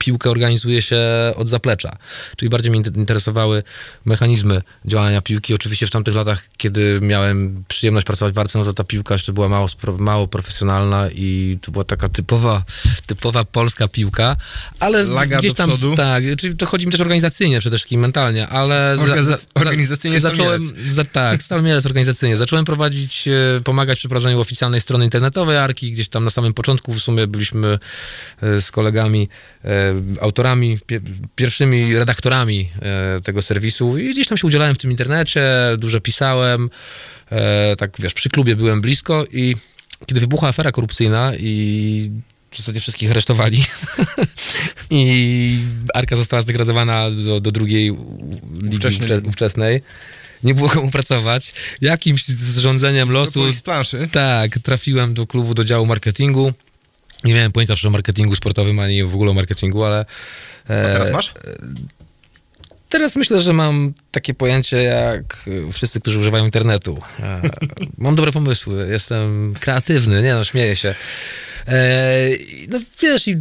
piłkę organizuje się od zaplecza. Czyli bardziej mnie inter- interesowały mechanizmy działania piłki. Oczywiście w tamtych latach, kiedy miałem przyjemność pracować w Arce, no to ta piłka jeszcze była mało, mało profesjonalna i to była taka typowa, typowa polska piłka, ale Laga gdzieś tam, tak, czyli to chodzi mi też organizacyjnie przede wszystkim, mentalnie, ale Organiza- organizacyjnie zacząłem, za, tak, Stal Mielec organizacyjnie. Zacząłem prowadzić, e, pomagać przy prowadzeniu oficjalnej strony internetowej Arki, gdzieś tam na samym początku w sumie byliśmy e, z kolegami e, autorami, pie, pierwszymi redaktorami e, tego serwisu i gdzieś tam się udzielałem w tym internecie, dużo pisałem, e, tak wiesz, przy klubie byłem blisko i kiedy wybuchła afera korupcyjna i w zasadzie wszystkich aresztowali i Arka została zdegradowana do, do drugiej ówcze- ligi. ówczesnej. Nie było komu pracować. Jakimś zrządzeniem losu Z planszy. tak, trafiłem do klubu, do działu marketingu. Nie miałem pojęcia o marketingu sportowym, ani w ogóle o marketingu, ale... A e, teraz masz? Teraz myślę, że mam takie pojęcie jak wszyscy, którzy używają internetu. E, mam dobre pomysły, jestem kreatywny, nie no, śmieję się. E, no wiesz, i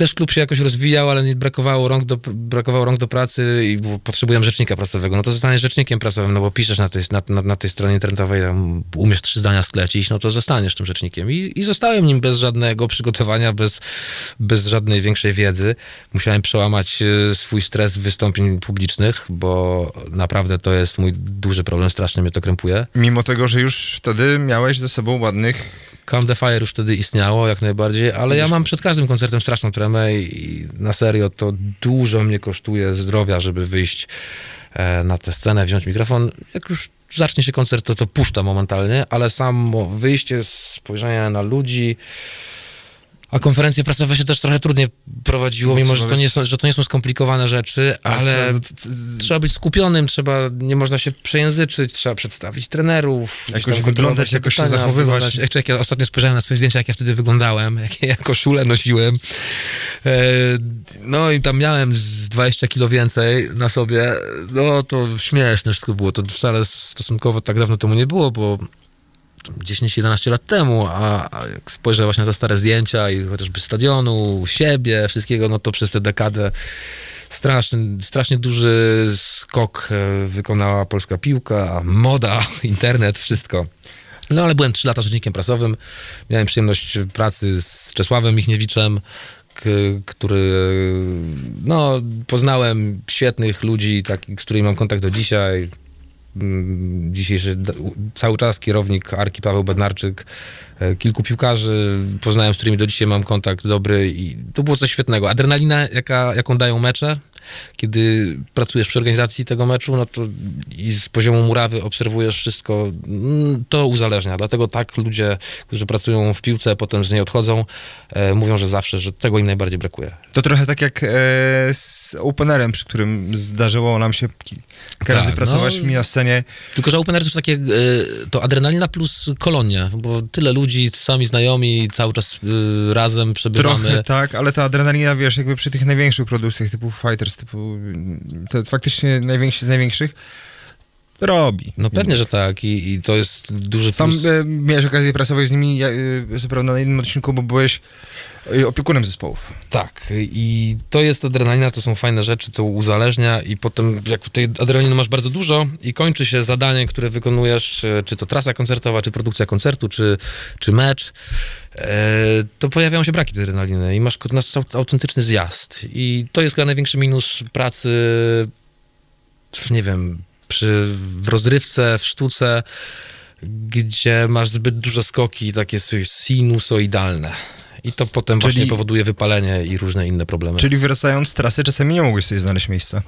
też klub się jakoś rozwijał, ale nie brakowało rąk do, brakowało rąk do pracy i było, potrzebujemy rzecznika prasowego. No to zostaniesz rzecznikiem prasowym, no bo piszesz na tej, na, na, na tej stronie internetowej, tam umiesz trzy zdania sklecić, no to zostaniesz tym rzecznikiem. I, i zostałem nim bez żadnego przygotowania, bez, bez żadnej większej wiedzy. Musiałem przełamać e, swój stres wystąpień publicznych, bo naprawdę to jest mój duży problem, strasznie mnie to krępuje. Mimo tego, że już wtedy miałeś ze sobą ładnych... Calm the Fire już wtedy istniało, jak najbardziej, ale ja mam przed każdym koncertem straszną tremę i na serio to dużo mnie kosztuje zdrowia, żeby wyjść e, na tę scenę, wziąć mikrofon. Jak już zacznie się koncert, to to puszcza momentalnie, ale samo wyjście, spojrzenie na ludzi, a konferencje prasowe się też trochę trudniej prowadziło, mimo że to, nie są, że to nie są skomplikowane rzeczy, ale trzeba być skupionym, trzeba, nie można się przejęzyczyć, trzeba przedstawić trenerów. Jakoś wyglądać, jakoś się zachowywać. wyglądać. Czekaj, ja ostatnio spojrzałem na swoje zdjęcia, jak ja wtedy wyglądałem, jakie ja koszulę nosiłem. E, no i tam miałem z 20 kilo więcej na sobie. No to śmieszne wszystko było. To wcale stosunkowo tak dawno temu nie było, bo 10-11 lat temu, a, a jak spojrzę właśnie na te stare zdjęcia i chociażby stadionu, siebie, wszystkiego, no to przez tę dekadę straszny, strasznie duży skok e, wykonała polska piłka, moda, internet, wszystko. No ale byłem 3 lata rzecznikiem prasowym, miałem przyjemność pracy z Czesławem Michniewiczem, który, no, poznałem świetnych ludzi, takich, z którymi mam kontakt do dzisiaj. Dzisiejszy cały czas kierownik Arki Paweł Bednarczyk, kilku piłkarzy poznałem, z którymi do dzisiaj mam kontakt dobry i to było coś świetnego. Adrenalina, jaka, jaką dają mecze, kiedy pracujesz przy organizacji tego meczu, no to i z poziomu murawy obserwujesz wszystko, mm, to uzależnia. Dlatego tak ludzie, którzy pracują w piłce, potem z niej odchodzą, e, mówią, że zawsze, że tego im najbardziej brakuje. To trochę tak jak e, z openerem, przy którym zdarzyło nam się kilka Tak, razy pracować no. mi na scenie. Tylko, że open air to takie, e, to adrenalina plus kolonia, bo tyle ludzi, sami znajomi, cały czas e, razem przebywamy. Trochę tak, ale ta adrenalina, wiesz, jakby przy tych największych produkcjach typu Fighters, typu te faktycznie najwięksi z największych, robi. No pewnie, że tak i, i to jest duży Sam plus. e, miałeś okazję pracować z nimi, ja, e, co prawda na jednym odcinku, bo byłeś opiekunem zespołów. Tak, i to jest adrenalina, to są fajne rzeczy, co uzależnia i potem jak tej adrenaliny masz bardzo dużo i kończy się zadanie, które wykonujesz, e, czy to trasa koncertowa, czy produkcja koncertu, czy, czy mecz, e, to pojawiają się braki adrenaliny i masz autentyczny zjazd. I to jest chyba największy minus pracy, nie wiem, przy, w rozrywce, w sztuce, gdzie masz zbyt duże skoki, takie sinusoidalne. I to potem Czyli- właśnie powoduje wypalenie i różne inne problemy. Czyli wracając z trasy, czasami nie mogłeś sobie znaleźć miejsca.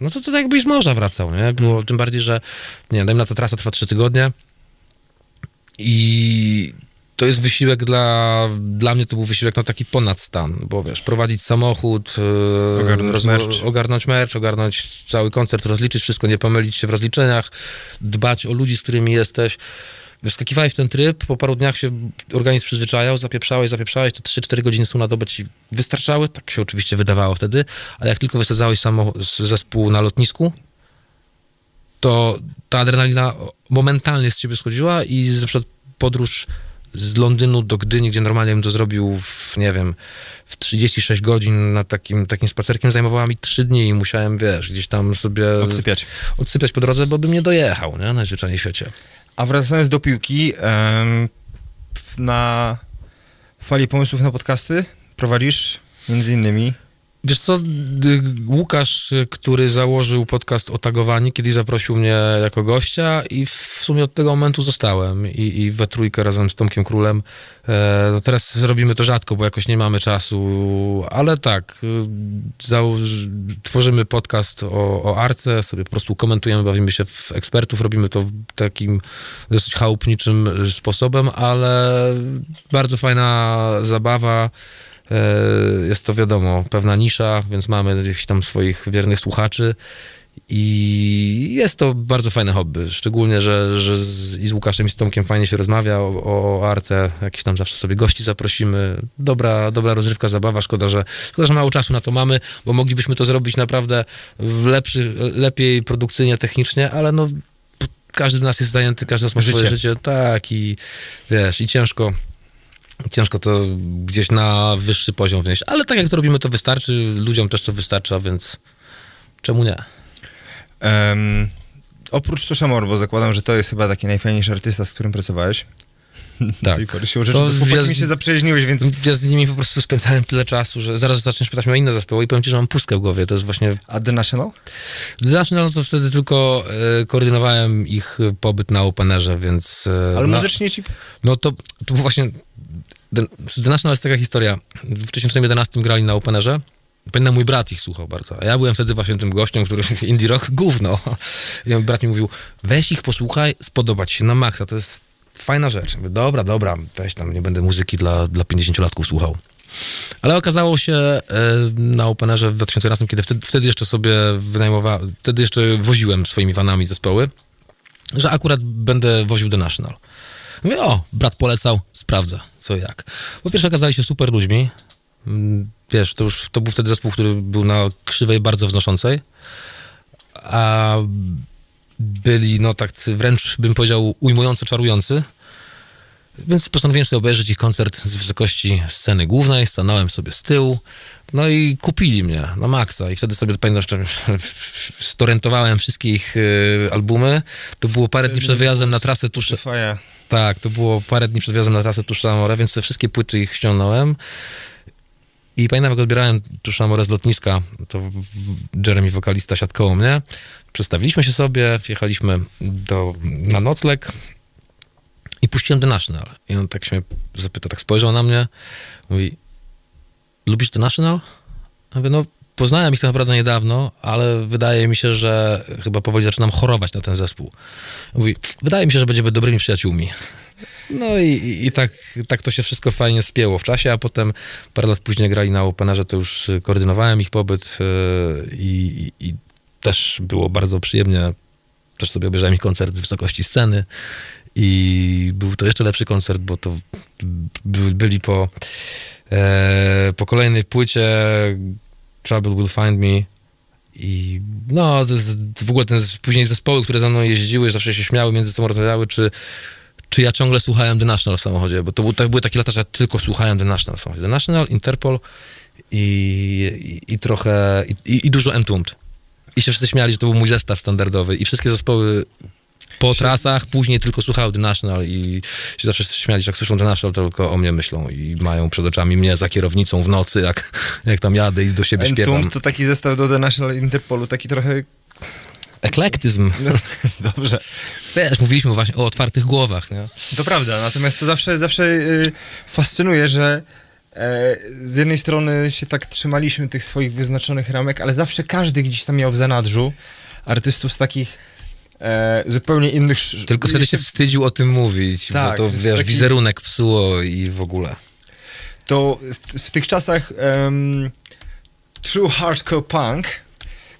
No to, to tak jakbyś z morza wracał, nie? Było, tym bardziej, że nie wiem, na to trasa trwa trzy tygodnie i to jest wysiłek dla, dla mnie to był wysiłek no taki ponad stan, bo wiesz, prowadzić samochód, e, Ogarnąć merch. ogarnąć merch, ogarnąć cały koncert, rozliczyć wszystko, nie pomylić się w rozliczeniach, dbać o ludzi, z którymi jesteś. Wiesz, Skakiwałeś w ten tryb, po paru dniach się organizm przyzwyczajał, zapieprzałeś, zapieprzałeś, te 3-4 godziny są na dobę ci wystarczały, tak się oczywiście wydawało wtedy, ale jak tylko wysadzałeś samochód, zespół na lotnisku, to ta adrenalina momentalnie z ciebie schodziła i na przykład podróż z Londynu do Gdyni, gdzie normalnie bym to zrobił w, nie wiem, w 36 godzin na takim, takim spacerkiem zajmowała mi 3 dni i musiałem, wiesz, gdzieś tam sobie Odsypiać. odsypiać po drodze, bo bym nie dojechał, nie? Najzwyczajniej w świecie. A wracając do piłki, na fali pomysłów na podcasty prowadzisz między innymi Wiesz co, d- Łukasz, y, który założył podcast o tagowaniu, kiedyś zaprosił mnie jako gościa i w sumie od tego momentu zostałem i, i we trójkę razem z Tomkiem Królem. E, no teraz robimy to rzadko, bo jakoś nie mamy czasu, ale tak, y, tworzymy podcast o, o Arce, sobie po prostu komentujemy, bawimy się w ekspertów, robimy to takim dosyć chałupniczym y, sposobem, ale bardzo fajna zabawa. E, Jest to wiadomo, pewna nisza, więc mamy jakichś tam swoich wiernych słuchaczy. I jest to bardzo fajne hobby, szczególnie, że, że z, i z Łukaszem i z Tomkiem fajnie się rozmawia o, o Arce, jakiś tam zawsze sobie gości zaprosimy. Dobra, dobra rozrywka, zabawa, szkoda że, szkoda, że mało czasu na to mamy, bo moglibyśmy to zrobić naprawdę w lepszy, lepiej produkcyjnie, technicznie, ale no każdy z nas jest zajęty, każdy z nas ma swoje Życie. życie, tak i wiesz, i ciężko ciężko to gdzieś na wyższy poziom wnieść, ale tak jak to robimy, to wystarczy, ludziom też to wystarcza, więc czemu nie? Em, oprócz Tuszamor, bo zakładam, że to jest chyba taki najfajniejszy artysta, z którym pracowałeś. Tak. Tej pory się rzeczy, To bo ja z- się zaprzyjaźniłeś, więc Ja z nimi po prostu spędzałem tyle czasu, że zaraz zaczniesz pytać mnie o inne zespoły i powiem ci, że mam pustkę w głowie. To jest właśnie... a The National? Zacznę, no to wtedy tylko e, koordynowałem ich pobyt na Openerze, więc... E, Ale muzycznie ci... No to, to właśnie... The, National jest taka historia. W 2011 grali na Openerze. Pamiętam, mój brat ich słuchał bardzo. A ja byłem wtedy właśnie tym gościem, który indie rock gówno. I mój brat mi mówił, weź ich, posłuchaj, spodoba ci się na maksa, to jest fajna rzecz. Mówię, dobra, dobra, weź tam, nie będę muzyki dla, dla 50-latków słuchał. Ale okazało się e, na Openerze w 2011, kiedy wtedy, wtedy jeszcze sobie wynajmowałem, wtedy jeszcze woziłem swoimi vanami zespoły, że akurat będę woził The National. Mówię, o, brat polecał, sprawdzę, co jak. Po pierwsze okazali się super ludźmi. Mm, Wiesz, to już to był wtedy zespół, który był na krzywej bardzo wznoszącej. A byli, no tak wręcz bym powiedział, ujmująco czarujący. Więc postanowiłem sobie obejrzeć ich koncert z wysokości sceny głównej, stanąłem sobie z tyłu, no i kupili mnie na maksa i wtedy sobie pamiętam, storentowałem wszystkie ich y, albumy. To było parę dni przed wyjazdem na trasę Spotify'a. tak, to było parę dni przed wjazdem na trasę Tuszamore, więc te wszystkie płyty ich ściągnąłem. I pamiętam, jak odbierałem Tuszamore z lotniska, to Jeremy, wokalista, siadł koło mnie. Przedstawiliśmy się sobie, jechaliśmy do, na nocleg i puściłem The National. I on tak się zapytał, tak spojrzał na mnie, mówi, lubisz The National? Ja mówię, no poznałem ich tak naprawdę niedawno, ale wydaje mi się, że chyba powoli zaczynam chorować na ten zespół. Mówi, wydaje mi się, że będziemy dobrymi przyjaciółmi. No i, i, tak, tak to się wszystko fajnie spięło w czasie, a potem parę lat później grali na Openerze, to już koordynowałem ich pobyt y, i, i, i też było bardzo przyjemnie. Też sobie obejrzałem ich koncert z wysokości sceny i był to jeszcze lepszy koncert, bo to by, byli po, e, po kolejnej płycie Trouble Will Find Me i no, to w ogóle ten, później zespoły, które za mną jeździły, zawsze się śmiały, między sobą rozmawiały, czy, czy ja ciągle słuchałem The National w samochodzie, bo to był, tak, były takie lata, że ja tylko słuchałem The National w samochodzie. The National, Interpol i, i, i trochę, i, i dużo Entombed. I się wszyscy śmiali, że to był mój zestaw standardowy i wszystkie zespoły po trasach, później tylko słuchały The National i się zawsze śmiali, że jak słyszą The National, to tylko o mnie myślą i mają przed oczami mnie za kierownicą w nocy, jak, jak tam jadę i do siebie śpiewam. Entomb to taki zestaw do The National Interpolu, taki trochę... Eklektyzm. No, dobrze. Wiesz, mówiliśmy właśnie o otwartych głowach, nie? To prawda, natomiast to zawsze, zawsze y, fascynuje, że e, z jednej strony się tak trzymaliśmy tych swoich wyznaczonych ramek, ale zawsze każdy gdzieś tam miał w zanadrzu artystów z takich e, zupełnie innych... Tylko wtedy się wstydził o tym mówić, Tak, bo to, wiesz, taki- wizerunek psuło i w ogóle. To w- tych czasach em, True Hardcore Punk,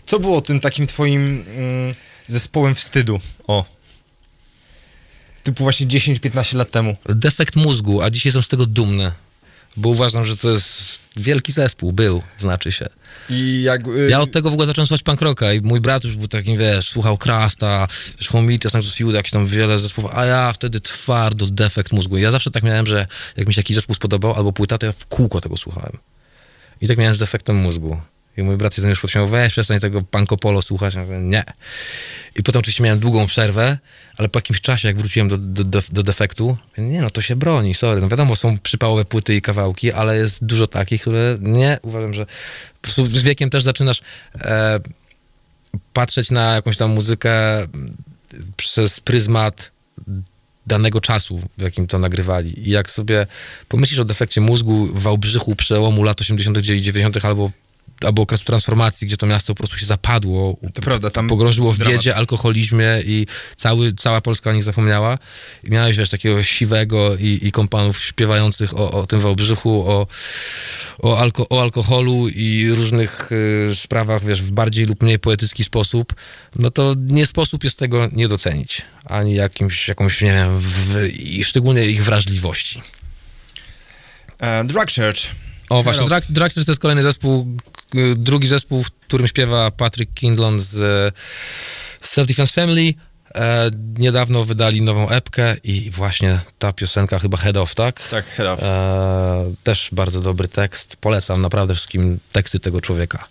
co było tym takim twoim mm, zespołem wstydu? O. Typu właśnie 10-15 lat temu. Defekt mózgu, a dzisiaj jestem z tego dumny, bo uważam, że to jest wielki zespół, był, znaczy się. I jak... y, Ja od tego w ogóle zacząłem słuchać punk rocka i mój brat już był takim, wiesz, słuchał Krasta, też Homicia, Sanctus Juda, jakieś tam wiele zespołów, a ja wtedy twardo defekt mózgu. Ja zawsze tak miałem, że jak mi się jakiś zespół spodobał albo płyta, to ja w kółko tego słuchałem. I tak miałem z defektem mózgu. I mój brat się ze mnie już podśmiał, weź przestań tego pankopolo słuchać. Ja mówię, nie. I potem oczywiście miałem długą przerwę, ale po jakimś czasie, jak wróciłem do, do, do, do defektu, nie no, to się broni, sorry. No wiadomo, są przypałowe płyty i kawałki, ale jest dużo takich, które nie, uważam, że po prostu z wiekiem też zaczynasz e, patrzeć na jakąś tam muzykę mm, przez pryzmat danego czasu, w jakim to nagrywali. I jak sobie pomyślisz o defekcie mózgu w Wałbrzychu przełomu lat 80. i 90. albo albo okresu transformacji, gdzie to miasto po prostu się zapadło, To prawda, tam... w dramat. biedzie, alkoholizmie i cały, cała Polska o nich zapomniała. I miałeś, wiesz, takiego siwego i, i kompanów śpiewających o, o tym Wałbrzychu, o, o, alko, o alkoholu i różnych y, sprawach, wiesz, w bardziej lub mniej poetycki sposób, no to nie sposób jest tego nie docenić. Ani jakimś, jakąś, nie wiem, w, i szczególnie ich wrażliwości. E, Drug Church. O, właśnie. Drag, Drag to jest kolejny zespół, k- drugi zespół, w którym śpiewa Patrick Kindlon z Self Defense Family. E, niedawno wydali nową epkę i właśnie ta piosenka, chyba Head Off, tak? Tak, head off. E, też bardzo dobry tekst. Polecam naprawdę wszystkim teksty tego człowieka.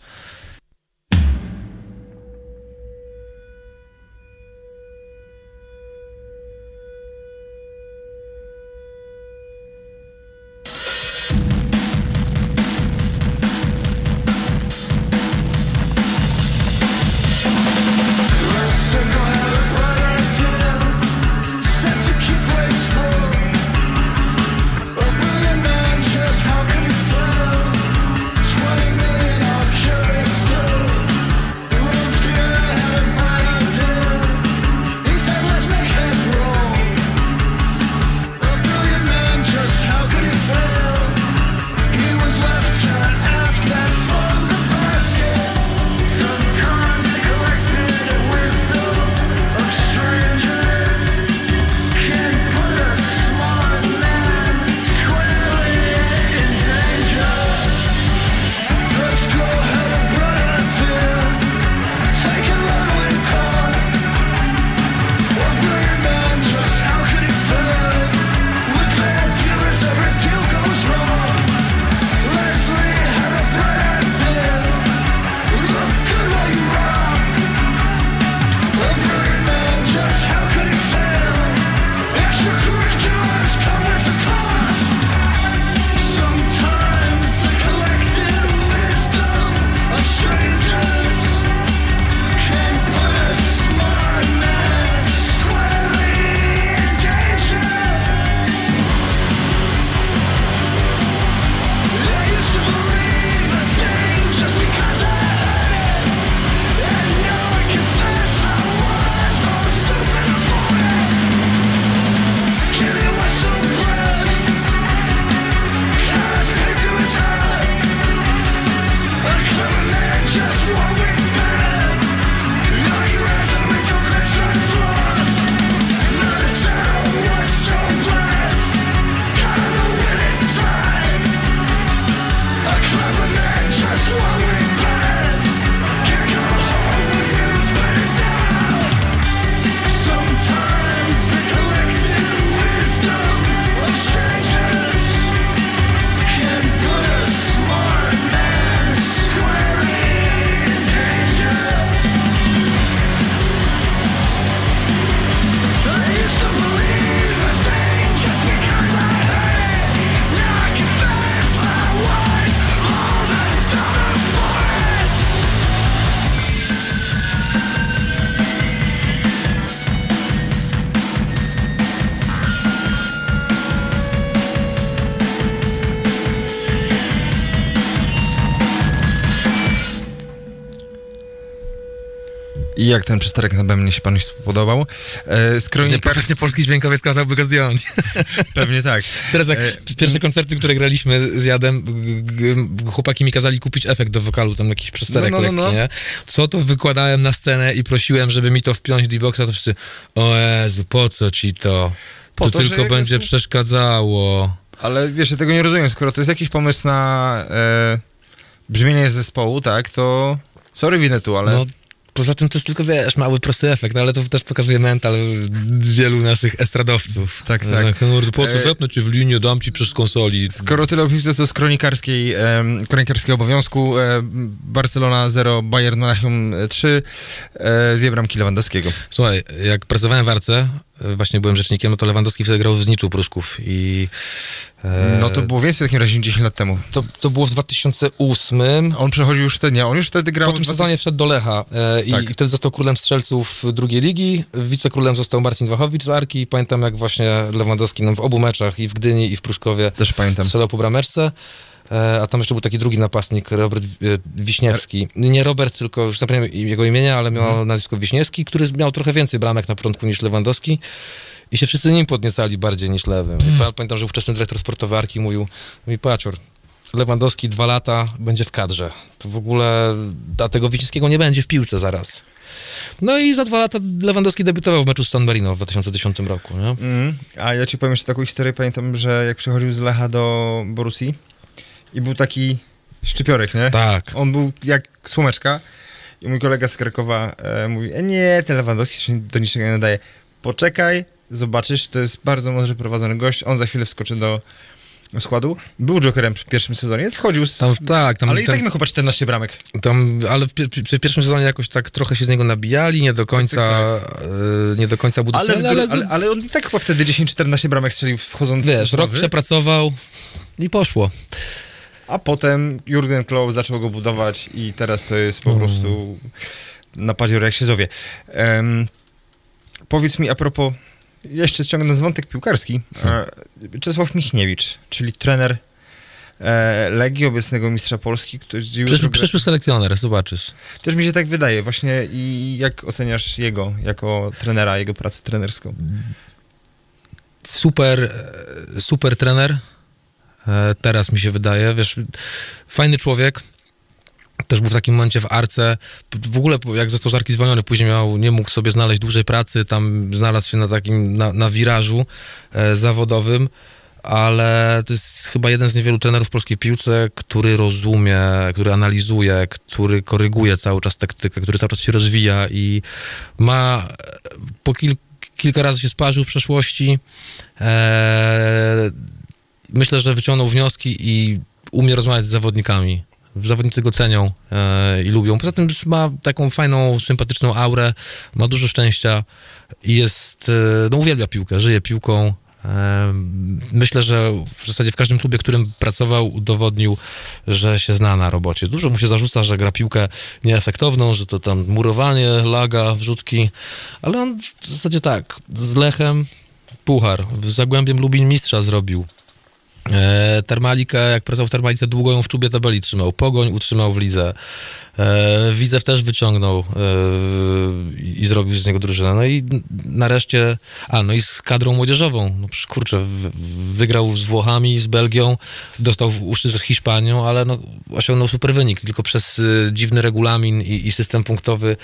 Jak ten przysterek na bębnie się panu podobał? E, z kronikar... Niepotrzebnie polski dźwiękowiec kazałby go zdjąć. Pewnie tak. Teraz jak E, pierwsze koncerty, które graliśmy z Jadem, chłopaki mi kazali kupić efekt do wokalu, tam jakiś przesterek No, no, no, lekki, no. nie? Co to wykładałem na scenę i prosiłem, żeby mi to wpiąć do boxa to wszyscy, o Jezu, po co ci to? Po to, to, tylko będzie jest- przeszkadzało. Ale wiesz, ja tego nie rozumiem. Skoro to jest jakiś pomysł na e, brzmienie zespołu, tak, to sorry Winetu, ale No, poza tym to jest tylko, wiesz, mały, prosty efekt, ale to też pokazuje mental wielu naszych estradowców. Tak, tak. Po co E, wepnę cię w linię, dam ci przez konsoli. skoro tyle opisu, to z kronikarskiej, em, kronikarskiego obowiązku e, Barcelona 0, Bayern Monachium 3, e, dwie bramki Lewandowskiego. Słuchaj, jak pracowałem w Arce, e, właśnie byłem rzecznikiem, no to Lewandowski wtedy grał w Zniczu Pruszków i... e, No to było więcej w takim razie niż 10 lat temu. to, to było w 2008. On przechodził już wtedy, nie, on już wtedy grał... Po tym w dwa- sezonie wszedł do Lecha e, i, Tak. i wtedy został królem strzelców drugiej ligi. Wicekrólem został Marcin Wachowicz z Arki. Pamiętam jak właśnie Lewandowski no, w obu meczach, i w Gdyni, i w Pruszkowie Też pamiętam. strzelał po brameczce. E, a tam jeszcze był taki drugi napastnik, Robert e, Wiśniewski. Nie Robert, tylko już pamiętam jego imienia, ale miał Mhm. nazwisko Wiśniewski, który miał trochę więcej bramek na początku niż Lewandowski. I się wszyscy nim podniecali bardziej niż lewym. Pa- pamiętam, że ówczesny dyrektor sportowy Arki mówił, mówi Pacior, Lewandowski dwa lata będzie w kadrze. To w ogóle, a tego Wiśniewskiego nie będzie w piłce zaraz. No i za dwa lata Lewandowski debiutował w meczu z San Marino w 2010 roku. Nie? Mm. A ja ci powiem jeszcze taką historię, pamiętam, że jak przychodził z Lecha do Borussii i był taki szczypiorek, nie? Tak. On był jak słomeczka i mój kolega z Krakowa e, mówi, e, nie, ten Lewandowski się do niczego nie nadaje. Poczekaj, zobaczysz, to jest bardzo mądrze prowadzony gość, on za chwilę wskoczy do składu. Był jokerem w pierwszym sezonie, wchodził z... Tam, tak, tam, ale i tak miał chyba 14 bramek. Tam, ale w, w pierwszym sezonie jakoś tak trochę się z niego nabijali, nie do końca, Tak, e, nie do końca był Ale, gru- ale, ale on i tak chyba wtedy 10-14 bramek strzelił wchodząc wiesz, z rok przepracował i poszło. A potem Jurgen Klopp zaczął go budować i teraz to jest po Mm. prostu na padzior jak się zowie. Em, powiedz mi a propos, jeszcze ciągnąc wątek piłkarski, Hmm. Czesław Michniewicz, czyli trener e, Legii, obecnego mistrza Polski, który gra- przyszły selekcjoner, zobaczysz. też mi się tak wydaje właśnie i jak oceniasz jego jako trenera, jego pracę trenerską? Super, super trener. E, Teraz mi się wydaje, wiesz, fajny człowiek. Też był w takim momencie w Arce. W ogóle jak został z Arki zwolniony, później miał, nie mógł sobie znaleźć dłużej pracy, tam znalazł się na takim, na, na wirażu e, zawodowym, ale to jest chyba jeden z niewielu trenerów w polskiej piłce, który rozumie, który analizuje, który koryguje cały czas taktykę, który cały czas się rozwija i ma po kil, kilka razy się sparzył w przeszłości. E, myślę, że wyciągnął wnioski i umie rozmawiać z zawodnikami. Zawodnicy go cenią e, i lubią. Poza tym ma taką fajną, sympatyczną aurę, ma dużo szczęścia i jest, e, no uwielbia piłkę, żyje piłką. E, myślę, że w zasadzie w każdym klubie, w którym pracował, udowodnił, że się zna na robocie. Dużo mu się zarzuca, że gra piłkę nieefektowną, że to tam murowanie, laga, wrzutki, ale on w zasadzie tak, z Lechem puchar, z Zagłębiem Lubin mistrza zrobił. E, Termalikę, jak pracował w Termalice, długo ją w czubie tabeli trzymał. Pogoń utrzymał w lidze. E, Widzew też wyciągnął e, i zrobił z niego drużynę. No i nareszcie, a no i z kadrą młodzieżową. No kurczę, wygrał z Włochami, z Belgią, dostał w uszy z Hiszpanią, ale no, osiągnął super wynik. Tylko przez y, dziwny regulamin i, i system punktowy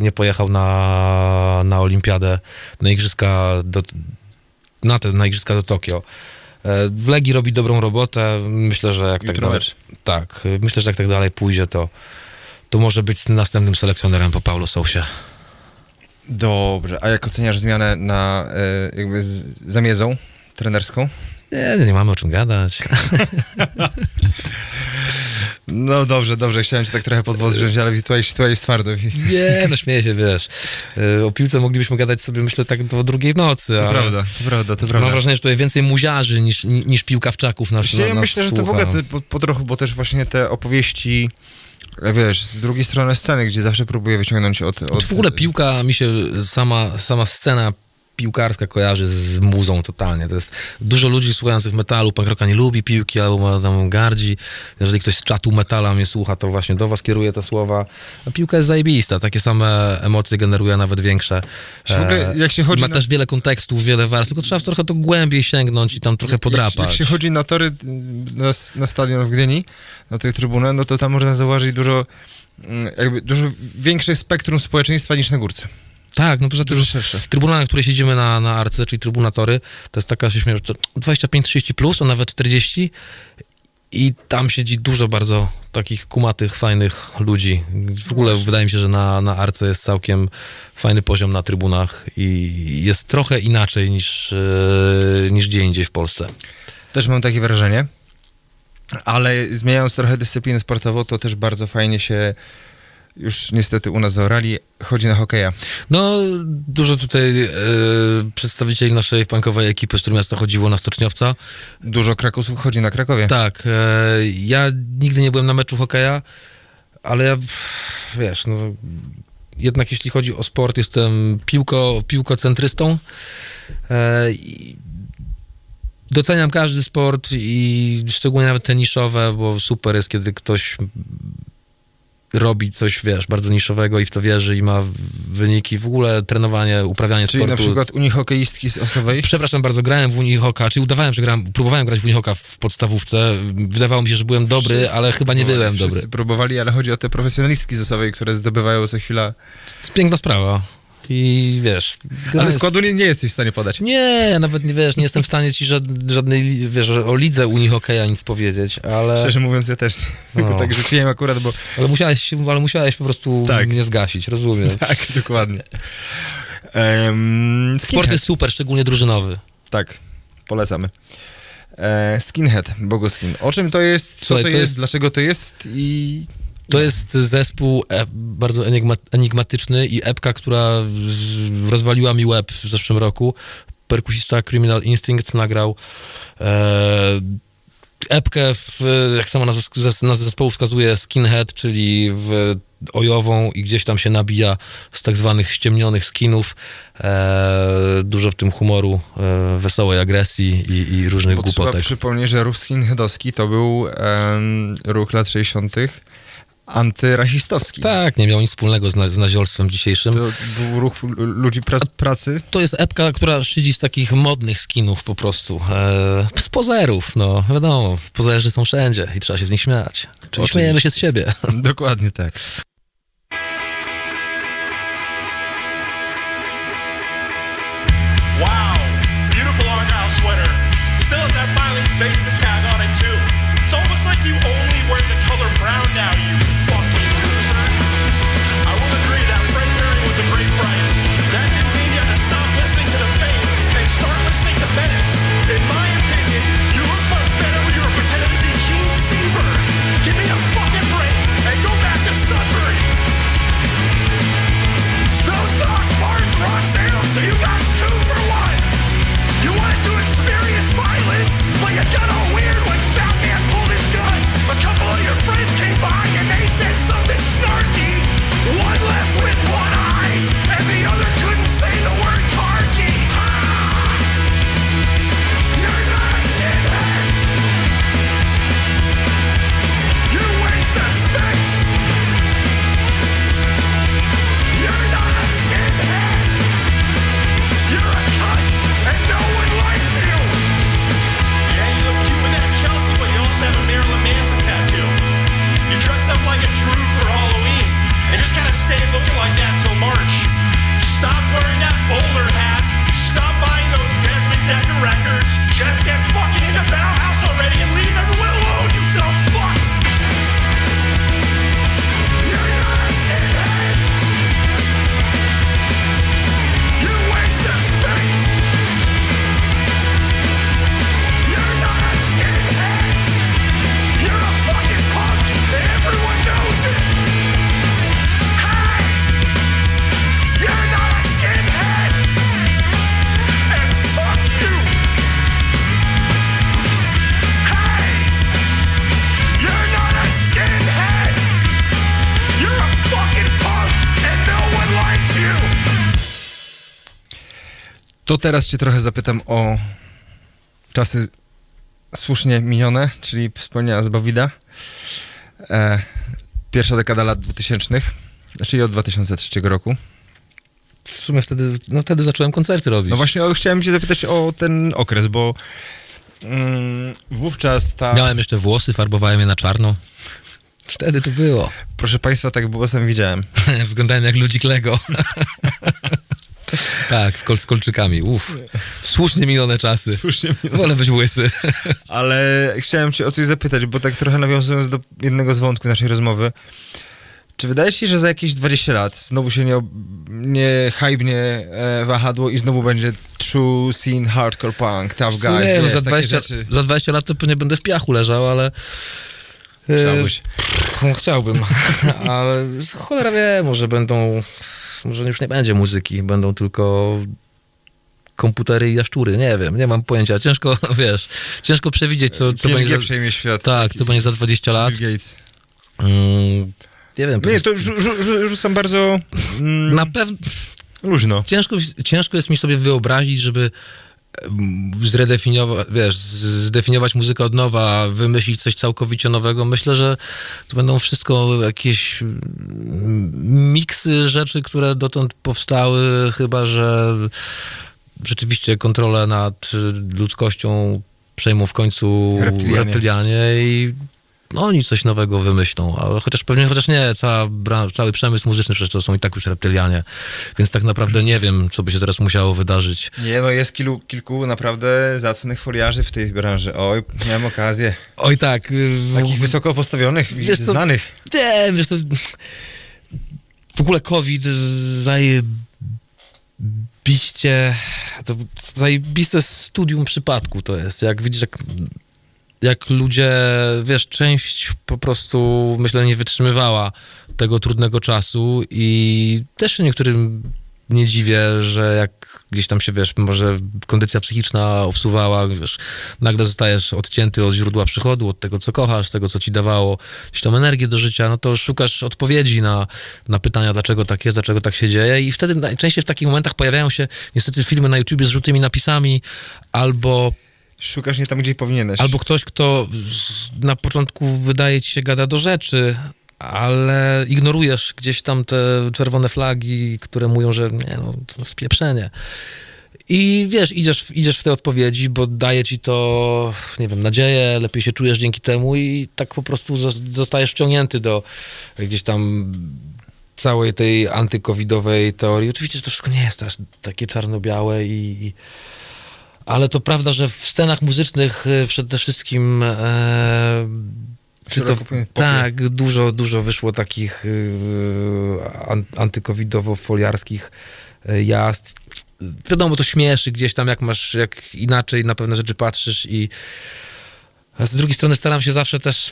nie pojechał na, na olimpiadę, na igrzyska do, na, te, na igrzyska do Tokio. E, W Legii robi dobrą robotę. Myślę, że jak tak dalej, mecz. tak, y, myślę, że jak tak dalej pójdzie, to, to może być następnym selekcjonerem po Paulo Sousie. Dobrze, a jak oceniasz zmianę na e, jakby z, zamiedzą trenerską? Nie, nie mamy o czym gadać. No dobrze, dobrze, chciałem cię tak trochę pod włos wziąć, ale tutaj, tutaj jest twardo. Nie, no śmieję się, wiesz. Y, O piłce moglibyśmy gadać sobie, myślę, tak do drugiej nocy. To prawda, to prawda, to Mam prawda. wrażenie, że tutaj więcej muziarzy niż, niż piłkawczaków nas, na, nas myślę, że to w słucha. ogóle te, po, po trochu, bo też właśnie te opowieści, e, wiesz, z drugiej strony sceny, gdzie zawsze próbuję wyciągnąć od... od Czy w ogóle piłka mi się, sama, sama scena piłkarska kojarzy z muzą totalnie. To jest dużo ludzi słuchających metalu, punk rocka nie lubi piłki albo ma tam gardzi. Jeżeli ktoś z czatu metala mnie słucha, to właśnie do was kieruje te słowa. A piłka jest zajebista, takie same emocje generuje, nawet większe. Ogóle, jak się chodzi ma na- też wiele kontekstów, wiele warstw, tylko trzeba trochę to głębiej sięgnąć i tam trochę Jak, podrapać. jak się chodzi na tory, na, na stadion w Gdyni, na tej trybunę, no to tam można zauważyć dużo, mm, jakby dużo większe spektrum społeczeństwa niż na górce. Tak, no poza tym, Dużo że szersze. trybuna, na której siedzimy na, na arce, czyli trybuna tory, to jest taka, się śmieję, że to 25-30 plus, a nawet 40 i tam siedzi dużo bardzo takich kumatych, fajnych ludzi. W ogóle wydaje mi się, że na, na arce jest całkiem fajny poziom na trybunach i jest trochę inaczej niż, e, niż gdzie indziej w Polsce. Też mam takie wrażenie. Ale zmieniając trochę dyscyplinę sportową, to też bardzo fajnie się już niestety u nas zaorali, chodzi na hokeja. No, dużo tutaj e, przedstawicieli naszej punkowej ekipy z Trójmiasta chodziło na Stoczniowca. Dużo Krakusów chodzi na Krakowie. Tak, e, ja nigdy nie byłem na meczu hokeja, ale ja, wiesz, no, jednak jeśli chodzi o sport, jestem piłko, piłkocentrystą. E, i doceniam każdy sport i szczególnie nawet te niszowe, bo super jest, kiedy ktoś robi coś, wiesz, bardzo niszowego i w to wierzy i ma wyniki. W ogóle trenowanie, uprawianie Czyli sportu. na przykład unihokeistki z Osowej. Przepraszam bardzo, grałem w Unihoka, czyli udawałem, że grałem, próbowałem grać w Unihoka w podstawówce. Wydawało mi się, że byłem dobry, Wszyscy ale chyba nie byłem Wszyscy dobry. próbowali, ale chodzi o te profesjonalistki z Osowej, które zdobywają co chwila. To jest piękna sprawa. I wiesz... Ale jest- składu nie, nie jesteś w stanie podać. Nie, nawet nie wiesz, nie jestem w stanie ci żad- żadnej, wiesz, o lidze Unihokeja nic powiedzieć, ale, Szczerze mówiąc, ja też. No. tak rzuciłem akurat, bo ale, musiałeś, ale musiałeś po prostu Tak. mnie zgasić, rozumiem. tak, dokładnie. Um, Sport jest super, szczególnie drużynowy. Tak, polecamy. E, skinhead, Bogoskin. O czym to jest, co Słuchaj, to, to jest, jest- dlaczego to jest i... To jest zespół e, bardzo enigma, enigmatyczny i epka, która rozwaliła mi łeb w zeszłym roku. Perkusista Criminal Instinct nagrał e, epkę, w, jak sama nazwa, zes- nazwa zespołu wskazuje, skinhead, czyli w ojową i gdzieś tam się nabija z tak zwanych ściemnionych skinów. E, dużo w tym humoru, e, wesołej agresji i, i różnych Bo trzeba głupotek. przypomnieć, że ruch skinheadowski to był em, ruch lat 60. antyrasistowski. Tak, nie miał nic wspólnego z, na, z naziolstwem dzisiejszym. To był ruch ludzi pra- pracy. To jest epka, która szydzi z takich modnych skinów po prostu. E, z pozerów, no wiadomo, pozerzy są wszędzie i trzeba się z nich śmiać. Czyli śmiejemy się z siebie. Dokładnie tak. To teraz cię trochę zapytam o czasy słusznie minione, czyli wspomniała z Bawida. E, pierwsza dekada lat 2000, czyli od 2003 roku. W sumie wtedy, no wtedy zacząłem koncerty robić. No właśnie chciałem cię zapytać o ten okres, bo mm, wówczas ta... Miałem jeszcze włosy, farbowałem je na czarno. Wtedy to było. Proszę państwa, tak było, sam widziałem. Wyglądałem jak ludzik Lego. tak, w kol- z kolczykami. Uff. Słusznie minone czasy. Słusznie Wolę być łysy. Ale chciałem cię o coś zapytać, bo tak trochę nawiązując do jednego z wątków naszej rozmowy. Czy wydaje się, że za jakieś 20 lat znowu się nie, nie hajbnie e, wahadło i znowu będzie true scene hardcore punk, tough guys, nie wiem, wiesz, za, takie 20, rzeczy? za 20 lat to pewnie będę w piachu leżał, ale... e, Chciałbyś. No, chciałbym, ale cholera wie, może będą, może już nie będzie muzyki, będą tylko komputery i jaszczury, nie wiem, nie mam pojęcia, ciężko, wiesz, ciężko przewidzieć, co, co 5G będzie za, przejmie świat. tak, co będzie za 20 lat. Bill Gates. Mm, nie wiem, Nie, to rzu- rzu- rzu- rzucam bardzo mm, na pewno luźno. ciężko, ciężko jest mi sobie wyobrazić, żeby zredefiniować, wiesz, zdefiniować muzykę od nowa, wymyślić coś całkowicie nowego. Myślę, że to będą wszystko jakieś mm, miksy rzeczy, które dotąd powstały, chyba że rzeczywiście kontrolę nad ludzkością przejmą w końcu Reptilianie. reptilianie i no, oni coś nowego wymyślą, ale chociaż pewnie, chociaż nie, cała, cały przemysł muzyczny przecież to są i tak już reptylianie, więc tak naprawdę nie wiem, co by się teraz musiało wydarzyć. Nie, no jest kilku, kilku naprawdę zacnych foliarzy w tej branży. Oj, miałem okazję. Oj tak, y, Takich wysoko postawionych, co, znanych. Nie, wiesz to... W ogóle COVID zajebiście... To zajebiste studium przypadku to jest. Jak widzisz, jak, jak ludzie, wiesz, część po prostu, myślę, nie wytrzymywała tego trudnego czasu i też się niektórym nie dziwię, że jak gdzieś tam się, wiesz, może kondycja psychiczna obsuwała, wiesz, nagle zostajesz odcięty od źródła przychodu, od tego, co kochasz, tego, co ci dawało gdzieś tam energię do życia, no to szukasz odpowiedzi na, na pytania, dlaczego tak jest, dlaczego tak się dzieje i wtedy najczęściej w takich momentach pojawiają się niestety filmy na YouTubie z żółtymi napisami albo Szukasz nie tam, gdzie powinieneś. Albo ktoś, kto na początku wydaje ci się gada do rzeczy, ale ignorujesz gdzieś tam te czerwone flagi, które mówią, że nie, no, to spieprzenie. I wiesz, idziesz, idziesz w te odpowiedzi, bo daje ci to, nie wiem, nadzieję, lepiej się czujesz dzięki temu i tak po prostu zos- zostajesz wciągnięty do gdzieś tam całej tej antykowidowej teorii. Oczywiście, że to wszystko nie jest aż takie czarno-białe i, i ale to prawda, że w scenach muzycznych y, przede wszystkim e, czy to, tak, dużo, dużo wyszło takich y, an, antykowidowo-foliarskich y, jazd. Wiadomo, to śmieszy gdzieś tam, jak masz, jak inaczej na pewne rzeczy patrzysz i z drugiej strony staram się zawsze też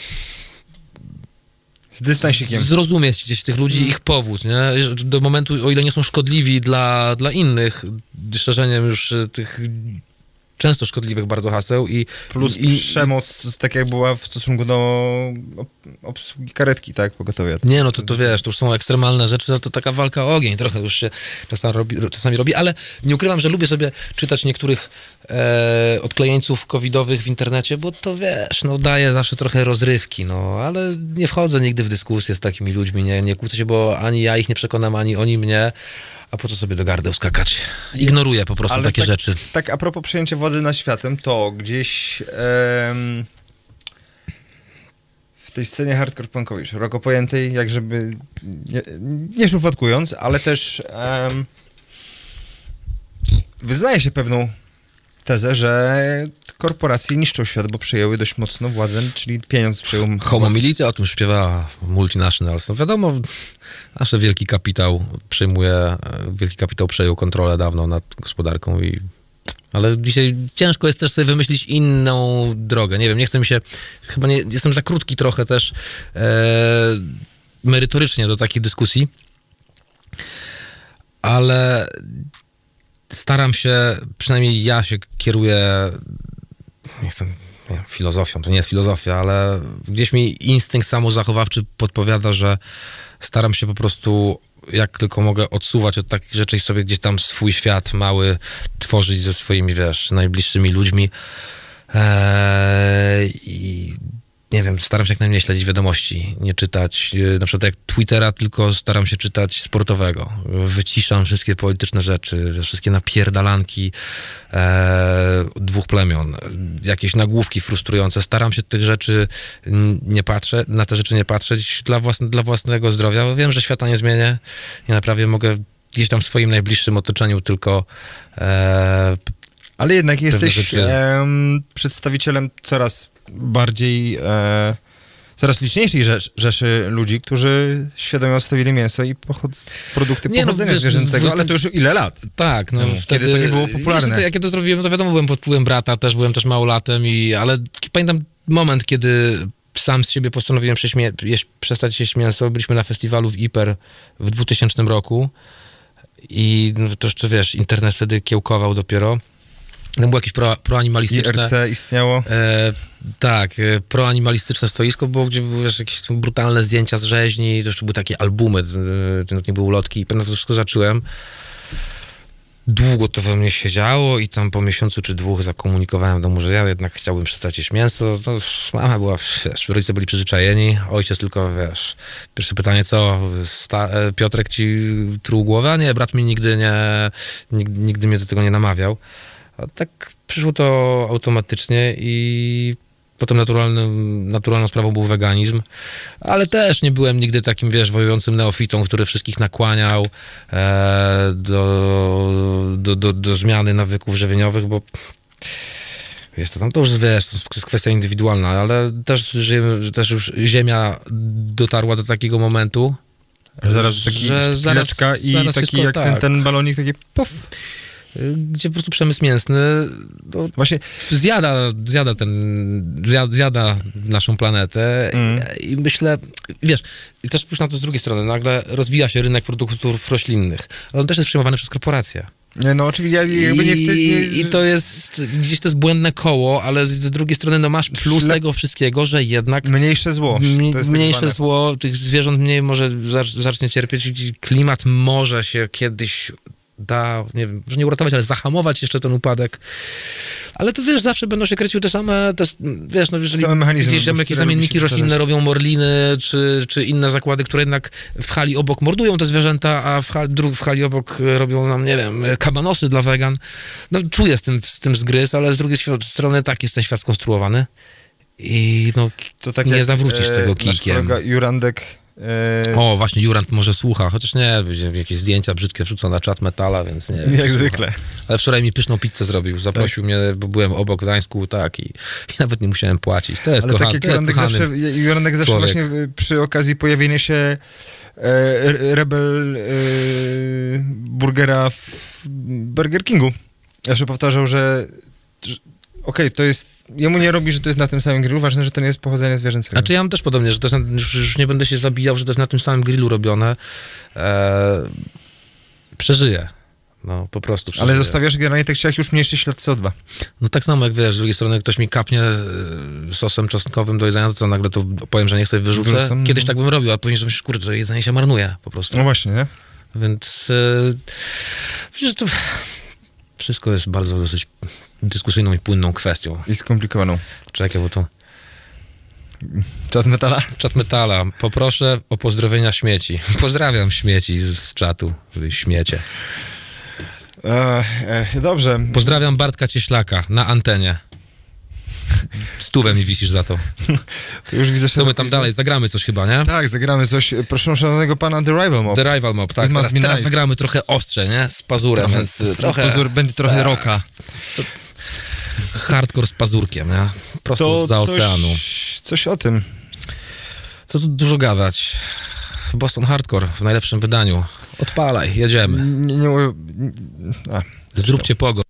Z dystansikiem. zrozumieć gdzieś tych ludzi, ich powód, nie? Do momentu, o ile nie są szkodliwi dla, dla innych, szerzeniem już e, tych często szkodliwych bardzo haseł i Plus i, przemoc, tak jak była w stosunku do ob- obsługi karetki, tak, pogotowia. Nie, no to, to wiesz, to już są ekstremalne rzeczy, no to taka walka o ogień. Trochę już się czasami robi, czasami robi, ale nie ukrywam, że lubię sobie czytać niektórych e, odklejeńców covidowych w internecie, bo to wiesz, no daje zawsze trochę rozrywki, no, ale nie wchodzę nigdy w dyskusję z takimi ludźmi, nie, nie kłócę się, bo ani ja ich nie przekonam, ani oni mnie, a po co sobie do gardeł skakać? Ignoruję po prostu Ale takie tak, rzeczy. Tak, a propos przejęcia władzy nad światem, to gdzieś em, w tej scenie hardcore punkowej, szeroko pojętej, jak żeby nie, nie szufladkując, ale też em, wyznaje się pewną tezę, że korporacje niszczą świat, bo przejęły dość mocno władzę, czyli pieniądz przejął Homo militia o tym śpiewa Multinationals. No wiadomo, nasz wielki kapitał przejmuje, e, wielki kapitał przejął kontrolę dawno nad gospodarką i ale dzisiaj ciężko jest też sobie wymyślić inną drogę. Nie wiem, nie chcę mi się, chyba nie, jestem za krótki trochę też e, merytorycznie do takiej dyskusji, ale staram się, przynajmniej ja się kieruję, nie chcę, nie filozofią, to nie jest filozofia, ale gdzieś mi instynkt samozachowawczy podpowiada, że staram się po prostu jak tylko mogę odsuwać od takich rzeczy i sobie gdzieś tam swój świat mały tworzyć ze swoimi, wiesz, najbliższymi ludźmi. Eee, I nie wiem, staram się jak najmniej śledzić wiadomości, nie czytać, e, na przykład jak Twittera, tylko staram się czytać sportowego. Wyciszam wszystkie polityczne rzeczy, wszystkie napierdalanki e, dwóch plemion, jakieś nagłówki frustrujące. Staram się tych rzeczy nie patrzę, na te rzeczy nie patrzeć dla, własne, dla własnego zdrowia. bo Wiem, że świata nie zmienię, nie naprawię, mogę gdzieś tam w swoim najbliższym otoczeniu tylko e, Ale jednak jesteś rzeczy- em, przedstawicielem coraz bardziej, e, coraz liczniejszej rzecz, rzeszy ludzi, którzy świadomie odstawili mięso i pochod, produkty Nie, no, pochodzenia wiesz, występ- ale to już ile lat? Tak, no wtedy... kiedy to nie było popularne. To, jak ja to zrobiłem, to wiadomo, byłem pod wpływem brata, też byłem też małolatem, i, ale pamiętam moment, kiedy sam z siebie postanowiłem przestać jeść mięso. Byliśmy na festiwalu w Iper w 2000 roku i no, to jeszcze, wiesz, internet wtedy kiełkował dopiero. Było jakieś pro, proanimalistyczne... IRC istniało. E, tak, e, proanimalistyczne stoisko było, gdzie były wiesz, jakieś brutalne zdjęcia z rzeźni, to jeszcze były takie albumy, e, to nie były ulotki i pamiętam, to wszystko zacząłem. Długo to we mnie siedziało i tam po miesiącu czy dwóch zakomunikowałem domu, że ja jednak chciałbym przestać jeść mięso. To już mama była, wiesz, rodzice byli przyzwyczajeni, ojciec tylko, wiesz, pierwsze pytanie, co, sta, e, Piotrek ci truł głowę? A nie, brat mi nigdy nie, nigdy, nigdy mnie do tego nie namawiał. A tak przyszło to automatycznie i potem naturalnym, naturalną sprawą był weganizm, ale też nie byłem nigdy takim, wiesz, wojującym neofitą, który wszystkich nakłaniał e, do, do, do, do zmiany nawyków żywieniowych, bo jest to tam, to już wiesz, to jest kwestia indywidualna, ale też, żyjemy, też już ziemia dotarła do takiego momentu, Że zaraz taki że zaraz- i zaraz taki wszystko jak ten, tak. ten balonik, taki puf. Y, gdzie po prostu przemysł mięsny no, Właśnie zjada, zjada ten, zjada, naszą planetę Mm. I, i myślę, wiesz, i też spójrz na to z drugiej strony, nagle rozwija się rynek produktów roślinnych, ale on też jest przejmowany przez korporacje. Nie, no oczywiście, ja jakby nie I, wtedy... Nie, I to jest, gdzieś to jest błędne koło, ale z, z drugiej strony no masz plus Ślep- tego wszystkiego, że jednak Mniejsze zło. Tak mniejsze zwane. zło, tych zwierząt mniej może zacz- zacznie cierpieć, i klimat może się kiedyś da, nie wiem, że nie uratować, ale zahamować jeszcze ten upadek. Ale to wiesz, zawsze będą się kręciły te same, te, wiesz, no jeżeli gdzieś tam jakieś zamienniki roślinne robią morliny, czy, czy inne zakłady, które jednak w hali obok mordują te zwierzęta, a w hali, w hali obok e, robią nam, nie wiem, e, kabanosy dla wegan. No czuję z tym, z tym zgryz, ale z drugiej strony tak jest ten świat skonstruowany. I no, tak nie jak, zawrócisz e, tego nasz kijkiem. kolega Jurandek e, O, właśnie Jurand może słucha, chociaż nie, jakieś zdjęcia brzydkie wrzucą na czat metala, więc nie jak słucha. zwykle. Ale wczoraj mi pyszną pizzę zrobił, zaprosił mnie, bo byłem obok Gdańsku, tak, i, i nawet nie musiałem płacić. To jest Ale kocha, tak jak kochany. zawsze, Jurandek zawsze człowiek. właśnie y, przy okazji pojawienia się e, Rebel e, Burgera w Burger Kingu zawsze powtarzał, że, okej, to jest, jemu nie robi, że to jest na tym samym grillu, ważne, że to nie jest pochodzenia zwierzęcego. Znaczy ja mam też podobnie, że to na, już, już nie będę się zabijał, że to jest na tym samym grillu robione. E, przeżyję. No, po prostu przeżyję. Ale zostawiasz generalnie tak czy jak już mniejszy ślad CO2. No tak samo jak wiesz, z drugiej strony ktoś mi kapnie e, sosem czosnkowym do jedzenia, to nagle to powiem, że nie chcę wyrzucę. Wyrzucam, Kiedyś no. tak bym robił, a później myślę, kurde, to jedzenie się marnuje po prostu. No właśnie, nie? Więc e, wiesz, to wszystko jest bardzo dosyć dyskusyjną i płynną kwestią. I skomplikowaną. Czekaj, bo to Czat metala? czat metala. Poproszę o pozdrowienia śmieci. Pozdrawiam śmieci z, z czatu. Śmiecie. E, e, dobrze. Pozdrawiam Bartka Cieślaka na antenie. Stówę mi wisisz za to. To już widzę, że... Co my tam dalej? Zagramy coś chyba, nie? Tak, zagramy coś. Proszę szanownego pana The Rival Mob. The Rival Mob, tak. Teraz, teraz nice. zagramy trochę ostrze, nie? Z pazurem, Trochę, więc z- trochę Pozór, będzie trochę Tak. roka. Hardcore z pazurkiem, nie? Prosto To za oceanu. coś o tym. Co tu dużo gadać? Boston Hardcore w najlepszym wydaniu. Odpalaj, jedziemy. Nie, nie, a, Zróbcie pogo.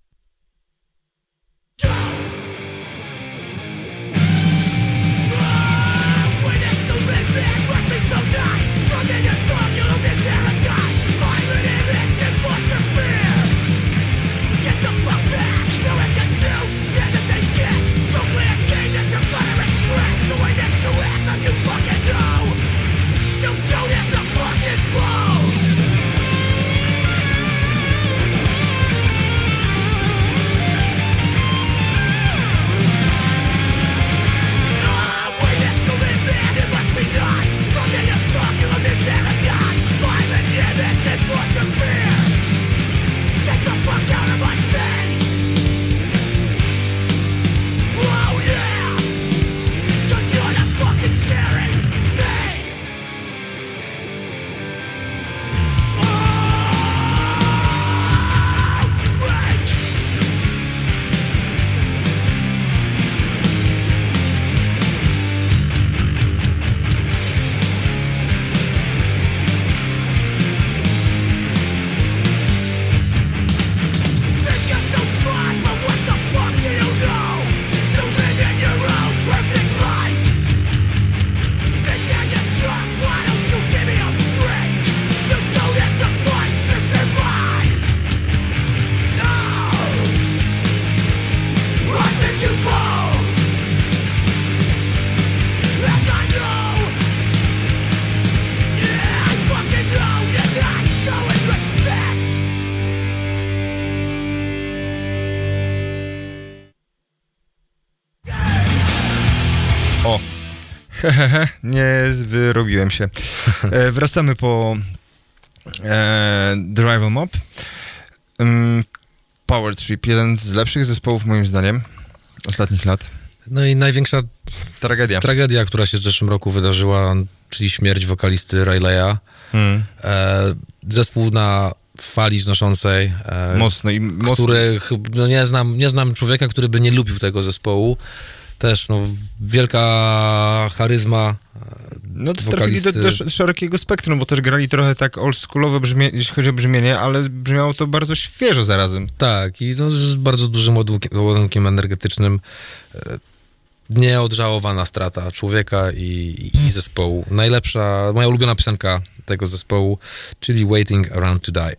Hehehe, nie wyrobiłem się. E, wracamy po e, The Rival Mob. Ym, Power Trip, jeden z lepszych zespołów moim zdaniem ostatnich lat. No i największa Tragedia. tragedia, która się w zeszłym roku wydarzyła, czyli śmierć wokalisty Rayleigha. Hmm. E, zespół na fali znoszącej, e, Mocno i mocno. których no nie, znam, nie znam człowieka, który by nie lubił tego zespołu. Też no, wielka charyzma. No to trafili do, do szerokiego spektrum, bo też grali trochę tak oldschoolowe brzmie, jeśli chodzi o brzmienie, ale brzmiało to bardzo świeżo zarazem. Tak, i no, z bardzo dużym ładunkiem, ładunkiem energetycznym. E, Nieodżałowana strata człowieka i, i zespołu. Najlepsza, moja ulubiona piosenka tego zespołu, czyli Waiting Around to Die.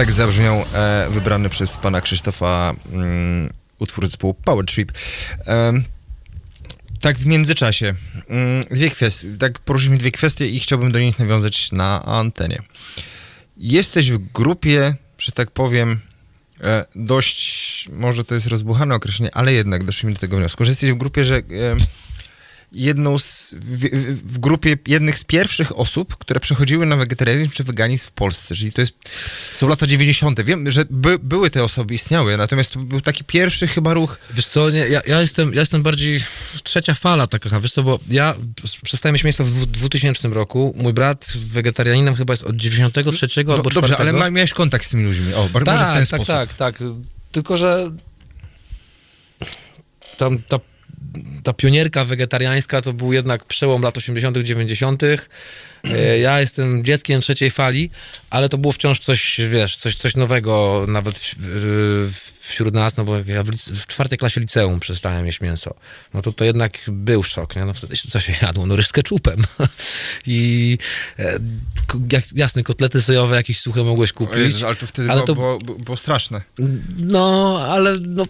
Tak zabrzmiał e, wybrany przez pana Krzysztofa mm, utwór zespołu Power Trip. Em, tak w międzyczasie, mm, dwie kwestie, tak poruszyliśmy dwie kwestie i chciałbym do nich nawiązać na antenie. Jesteś w grupie, że tak powiem, e, dość, może to jest rozbuchane określenie, ale jednak doszliśmy do tego wniosku, że jesteś w grupie, że e, jedną z, w, w, grupie jednych z pierwszych osób, które przechodziły na wegetarianizm czy weganizm w Polsce, czyli to jest, są lata 90. Wiem, że by, były te osoby, istniały, natomiast to był taki pierwszy chyba ruch, Wiesz co, nie, ja, ja, jestem, ja jestem bardziej trzecia fala taka, wiesz co, bo ja przestałem mieć miejsce w dwu- 2000 roku, mój brat wegetarianinem chyba jest od 93 no, albo dobrze, 4. ale miałeś kontakt z tymi ludźmi, o, bar- może w ten Tak, tak, sposób. tak, tak. Tylko, że tam ta, ta pionierka wegetariańska to był jednak przełom lat 80., 90. E, Ja jestem dzieckiem trzeciej fali, ale to było wciąż coś, wiesz, coś, coś nowego nawet w, w, wśród nas, no bo ja w, w czwartej klasie liceum przestałem jeść mięso. No to to jednak był szok, nie? No wtedy co się jadło? No ryż z keczupem. I e, jak, jasne, kotlety sojowe jakieś suche mogłeś kupić. Jezus, ale to wtedy ale było, to- było, było, było straszne. No, ale no,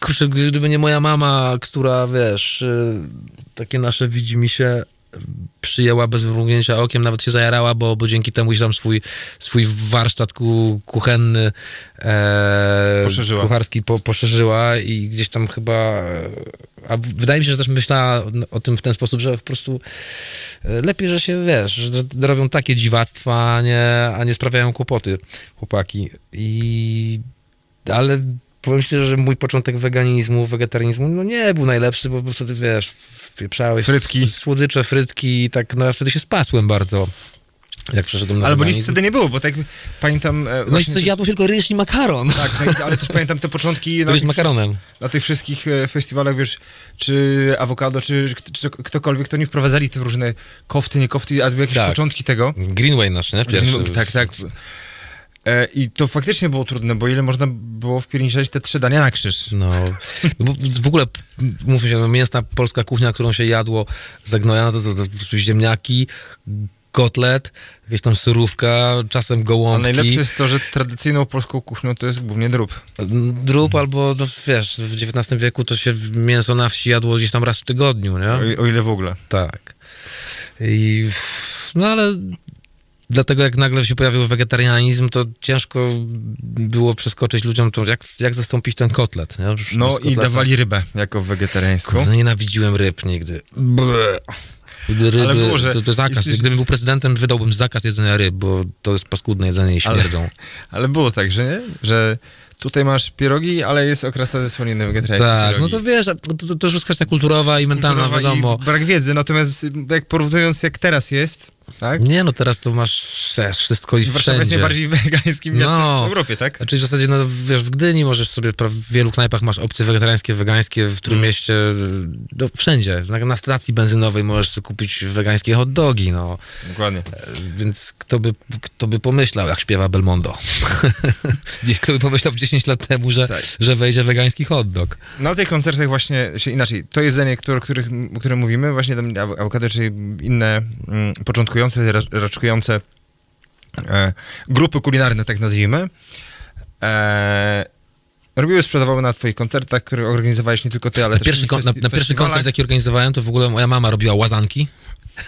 kurczę, gdyby nie moja mama, która, wiesz, y, takie nasze widzi mi się przyjęła bez mrugnięcia okiem, nawet się zajarała, bo, bo dzięki temu, tam swój, swój warsztat ku, kuchenny e, Poszerzyła. kucharski po, poszerzyła i gdzieś tam chyba e, a wydaje mi się, że też myślała o tym w ten sposób, że po prostu e, lepiej, że się, wiesz, że robią takie dziwactwa, a nie, a nie sprawiają kłopoty chłopaki i ale powiem szczerze, że mój początek weganizmu, wegetarianizmu, no nie był najlepszy, bo wtedy, wiesz, wpieprzałeś Frytki. słodycze, frytki i tak, no ja wtedy się spasłem bardzo, jak przeszedłem na Ale bo nic wtedy nie było, bo tak pamiętam... e, No i coś jadło tylko ryż i makaron. Tak, no ale też pamiętam te początki na Ryż z tych, makaronem. na tych wszystkich e, festiwalach, wiesz, czy awokado, czy, czy ktokolwiek, to nie wprowadzali te różne kofty, nie kofty, a były jakieś Tak. początki tego. Greenway nasz, nie? Pierwszy. Tak, tak. E, I to faktycznie było trudne, bo ile można było wpierniczać te trzy dania na krzyż. No, no w ogóle, mówmy się, no, mięsna polska kuchnia, którą się jadło za gnoja, no to, to, to, prostu ziemniaki, kotlet, jakaś tam surówka, czasem A gołąbki. najlepsze jest to, że tradycyjną polską kuchnią to jest głównie drób. Drób albo, no, wiesz, w XIX wieku to się mięso na wsi jadło gdzieś tam raz w tygodniu, nie? O, o ile w ogóle. Tak. I, no ale dlatego jak nagle się pojawił wegetarianizm, to ciężko było przeskoczyć ludziom to, jak, jak zastąpić ten kotlet, nie? No i dawali rybę jako wegetariańską. No nienawidziłem ryb nigdy. Ryby, Ale było, że to, to zakaz. jesteś- Gdybym był prezydentem, wydałbym zakaz jedzenia ryb, bo to jest paskudne jedzenie i Ale- śmierdzą. Ale było tak, że nie? Że tutaj masz pierogi, ale jest okrasa ze słoniny wegetariańskiej Tak, no pierogi. to wiesz, to, to, to już jest kwestia kulturowa i mentalna, Kulturowa wiadomo. I brak wiedzy, natomiast jak porównując jak teraz jest, tak? Nie, no teraz to masz wiesz, wszystko i Warszawa jest wszędzie. najbardziej wegańskim miastem No. w Europie, tak? Znaczy w zasadzie, no wiesz, w Gdyni możesz sobie, w wielu knajpach masz opcje wegetariańskie, wegańskie, w którym Mm. mieście, no wszędzie. Na, na stacji benzynowej możesz kupić wegańskie hot dogi, no. Dokładnie. Więc kto by, kto by pomyślał, jak śpiewa Belmondo? Kto by pomyślał 10 lat temu, że, Tak. że wejdzie wegański hot dog. Na tych koncertach właśnie się inaczej, to jedzenie, które, których, o którym mówimy, właśnie tam aw- awokado, czy inne mm, początkujące, ra- raczkujące e, grupy kulinarne, tak nazwijmy, e, robiły, sprzedawały na twoich koncertach, które organizowałeś nie tylko ty, ale Na też pierwszy, kon- na, na pierwszy koncert, jaki organizowałem, to w ogóle moja mama robiła łazanki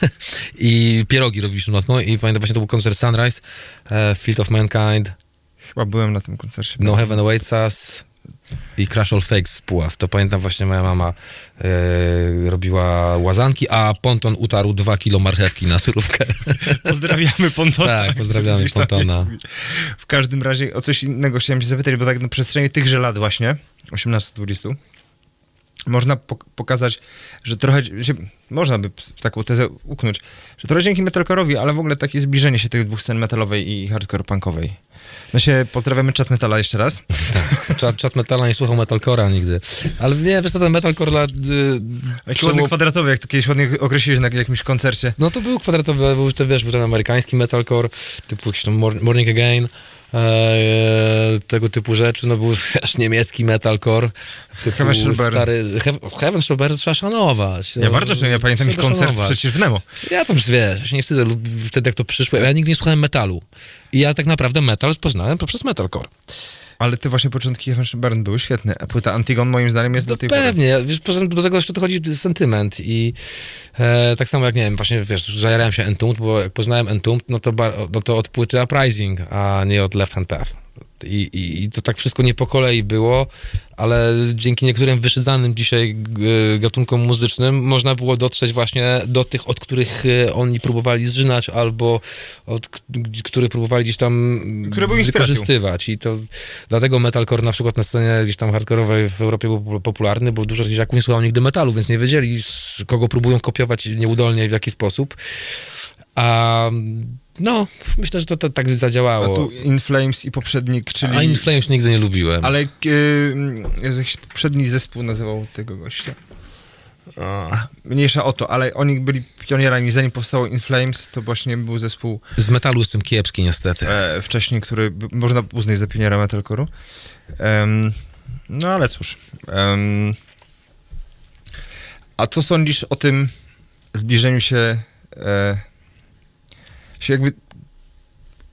i pierogi robiliśmy nocą i pamiętam właśnie to był koncert Sunrise, e, Field of Mankind, Chyba byłem na tym koncercie. No Heaven Awaits Us i Crash All Fakes z Puław. To pamiętam właśnie moja mama e, robiła łazanki, a Ponton utarł dwa kilo marchewki na surówkę. Pozdrawiamy Pontona. Tak, pozdrawiamy Pontona. W każdym razie o coś innego chciałem się zapytać, bo tak na przestrzeni tychże lat właśnie, 18-20, można pok- pokazać, że trochę, się, można by taką tezę uknąć, że trochę dzięki metalcore'owi, ale w ogóle takie zbliżenie się tych dwóch scen metalowej i hardcore punkowej. No się pozdrawiamy chat metala jeszcze raz. Czat, czat metala nie słuchał metalcora nigdy. Ale nie, wiesz co, ten metalcore lat... Y, Jaki przeło- ładny kwadratowy, jak to kiedyś ładnie określiłeś na jakimś koncercie. No to był kwadratowy, był, to, wiesz, był ten amerykański metalcore, typu jakiś tam Mor- Morning Again, tego typu rzeczy, no był też niemiecki metalcore, typu Heaven stary, He- Heaven Burn trzeba szanować. Ja No, bardzo szanuję, ja pamiętam ich koncert szanować. przecież w Nemo. Ja tam, wiesz, ja się nie wstydzę, wtedy jak to przyszło, ja nigdy nie słuchałem metalu. I ja tak naprawdę metal poznałem poprzez metalcore. Ale te właśnie początki Burn były świetne. A płyta Antigon moim zdaniem jest do tej pory. No Pewnie, ja- wiesz, poza tym do tego jeszcze dochodzi sentyment i e, tak samo jak, nie wiem, właśnie, wiesz, zajarałem się Entombed, bo jak poznałem Entombed, no to, bar, no to od płyty Uprising, a nie od Left Hand Path. I, i, I to tak wszystko nie po kolei było, ale dzięki niektórym wyszydzanym dzisiaj e, gatunkom muzycznym można było dotrzeć właśnie do tych, od których e, oni próbowali zżynać, albo od których próbowali gdzieś tam wykorzystywać. I to dlatego metalcore na przykład na scenie gdzieś tam hardkorowej w Europie był pop- popularny, bo dużo dzieciaków nie słuchało nigdy metalu, więc nie wiedzieli, kogo próbują kopiować nieudolnie i w jaki sposób. A no, myślę, że to, to tak A zadziałało. tu In Flames i poprzednik, czyli... A In Flames nigdy nie lubiłem. Ale yy, jakiś poprzedni zespół nazywał tego gościa. A, Mniejsza o to, ale oni byli pionierami. Zanim powstało In Flames, to właśnie był zespół Z metalu jestem kiepski niestety. e, wcześniej, który można uznać za pioniera metalcore'u. Em, no ale cóż. Em, a co sądzisz o tym zbliżeniu się, e, się jakby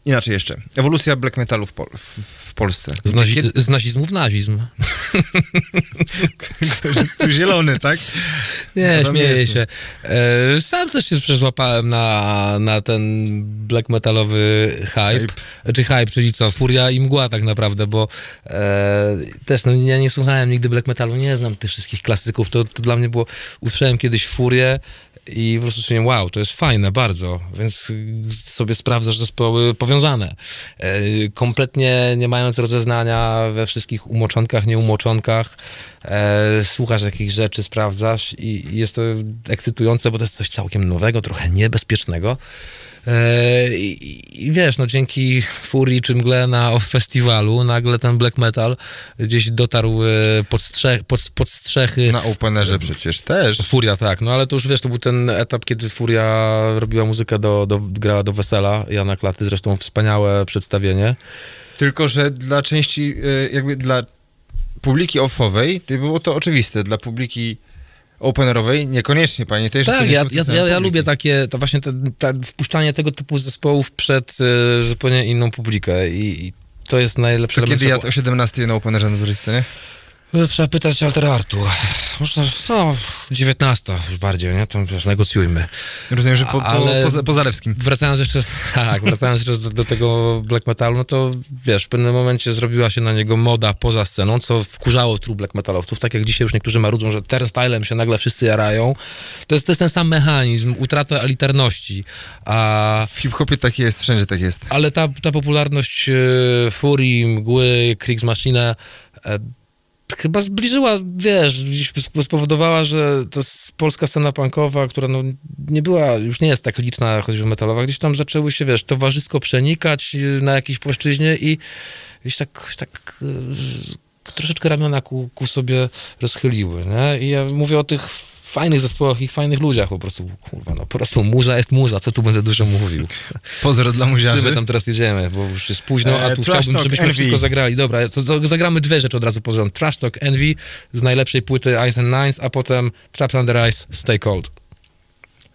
inaczej jeszcze, ewolucja black metalu w, Pol- w, w Polsce. Z, nazi- Kiedy- z nazizmu w nazizm. tu zielony, tak? Nie, No śmieję jest. się. E, sam też się przeszłapałem na, na ten black metalowy hype. Hype. Czy hype, czyli co, furia i mgła tak naprawdę, bo e, też no, ja nie słuchałem nigdy black metalu, nie znam tych wszystkich klasyków. To, to dla mnie było, usłyszałem kiedyś furię i po prostu stwierdziłem, wow, to jest fajne bardzo, więc sobie sprawdzasz zespoły powiązane. E, kompletnie nie mając rozeznania we wszystkich umoczonkach, nieumoczonkach, e, słuchasz jakichś rzeczy, sprawdzasz i jest to ekscytujące, bo to jest coś całkiem nowego, trochę niebezpiecznego. E, I, I wiesz, no dzięki Furii czy Mgle na off festiwalu nagle ten black metal gdzieś dotarł e, pod, strzech, pod, pod strzechy Na Openerze przecież też. Furia, tak, no ale to już wiesz, to był ten etap, kiedy Furia robiła muzykę do, do grała do wesela Jana Klaty, zresztą wspaniałe przedstawienie. Tylko, że dla części, e, jakby dla publiki offowej, to było to oczywiste. Dla publiki openerowej niekoniecznie, panie. Też Tak, ja, ja, ja, ja lubię takie, to właśnie te, te, wpuszczanie tego typu zespołów przed e, zupełnie inną publikę i, i to jest najlepsze. To kiedy ja o 17 na Openerze na dużej scenie? No, Trzeba pytać Alter Artu. Można, no, 19 już bardziej, nie? Tam wiesz, negocjujmy. Rozumiem, że po, po, Ale- po, po Zalewskim. Wracając jeszcze, tak, wracając jeszcze do, do tego black metalu, no to wiesz, w pewnym momencie zrobiła się na niego moda poza sceną, co wkurzało true black metalowców, tak jak dzisiaj już niektórzy marudzą, że turnstylem się nagle wszyscy jarają. To jest, to jest ten sam mechanizm, utrata elitarności, a W hip-hopie tak jest, wszędzie tak jest. ale ta, ta popularność e, Furii, Mgły, Kriegsmaschine e, chyba zbliżyła, wiesz, spowodowała, że s- polska scena punkowa, która no, nie była, już nie jest tak liczna, choćby metalowa, gdzieś tam zaczęły się, wiesz, towarzysko przenikać e, na jakiejś płaszczyźnie i gdzieś tak, tak e, troszeczkę ramiona ku, ku sobie rozchyliły, nie? I ja mówię o tych fajnych zespołach i fajnych ludziach po prostu, kurwa, no po prostu muza jest muza, co tu będę dużo mówił. Pozdro dla Czy muziarzy. my tam teraz jedziemy, bo już jest późno, a E, tu Trash chciałbym, Talk, żebyśmy Envy. wszystko zagrali. Dobra, to, to zagramy dwie rzeczy od razu rząd. Trash Talk Envy z najlepszej płyty Ice and Nines, a potem Trapped Under Ice Stay Cold.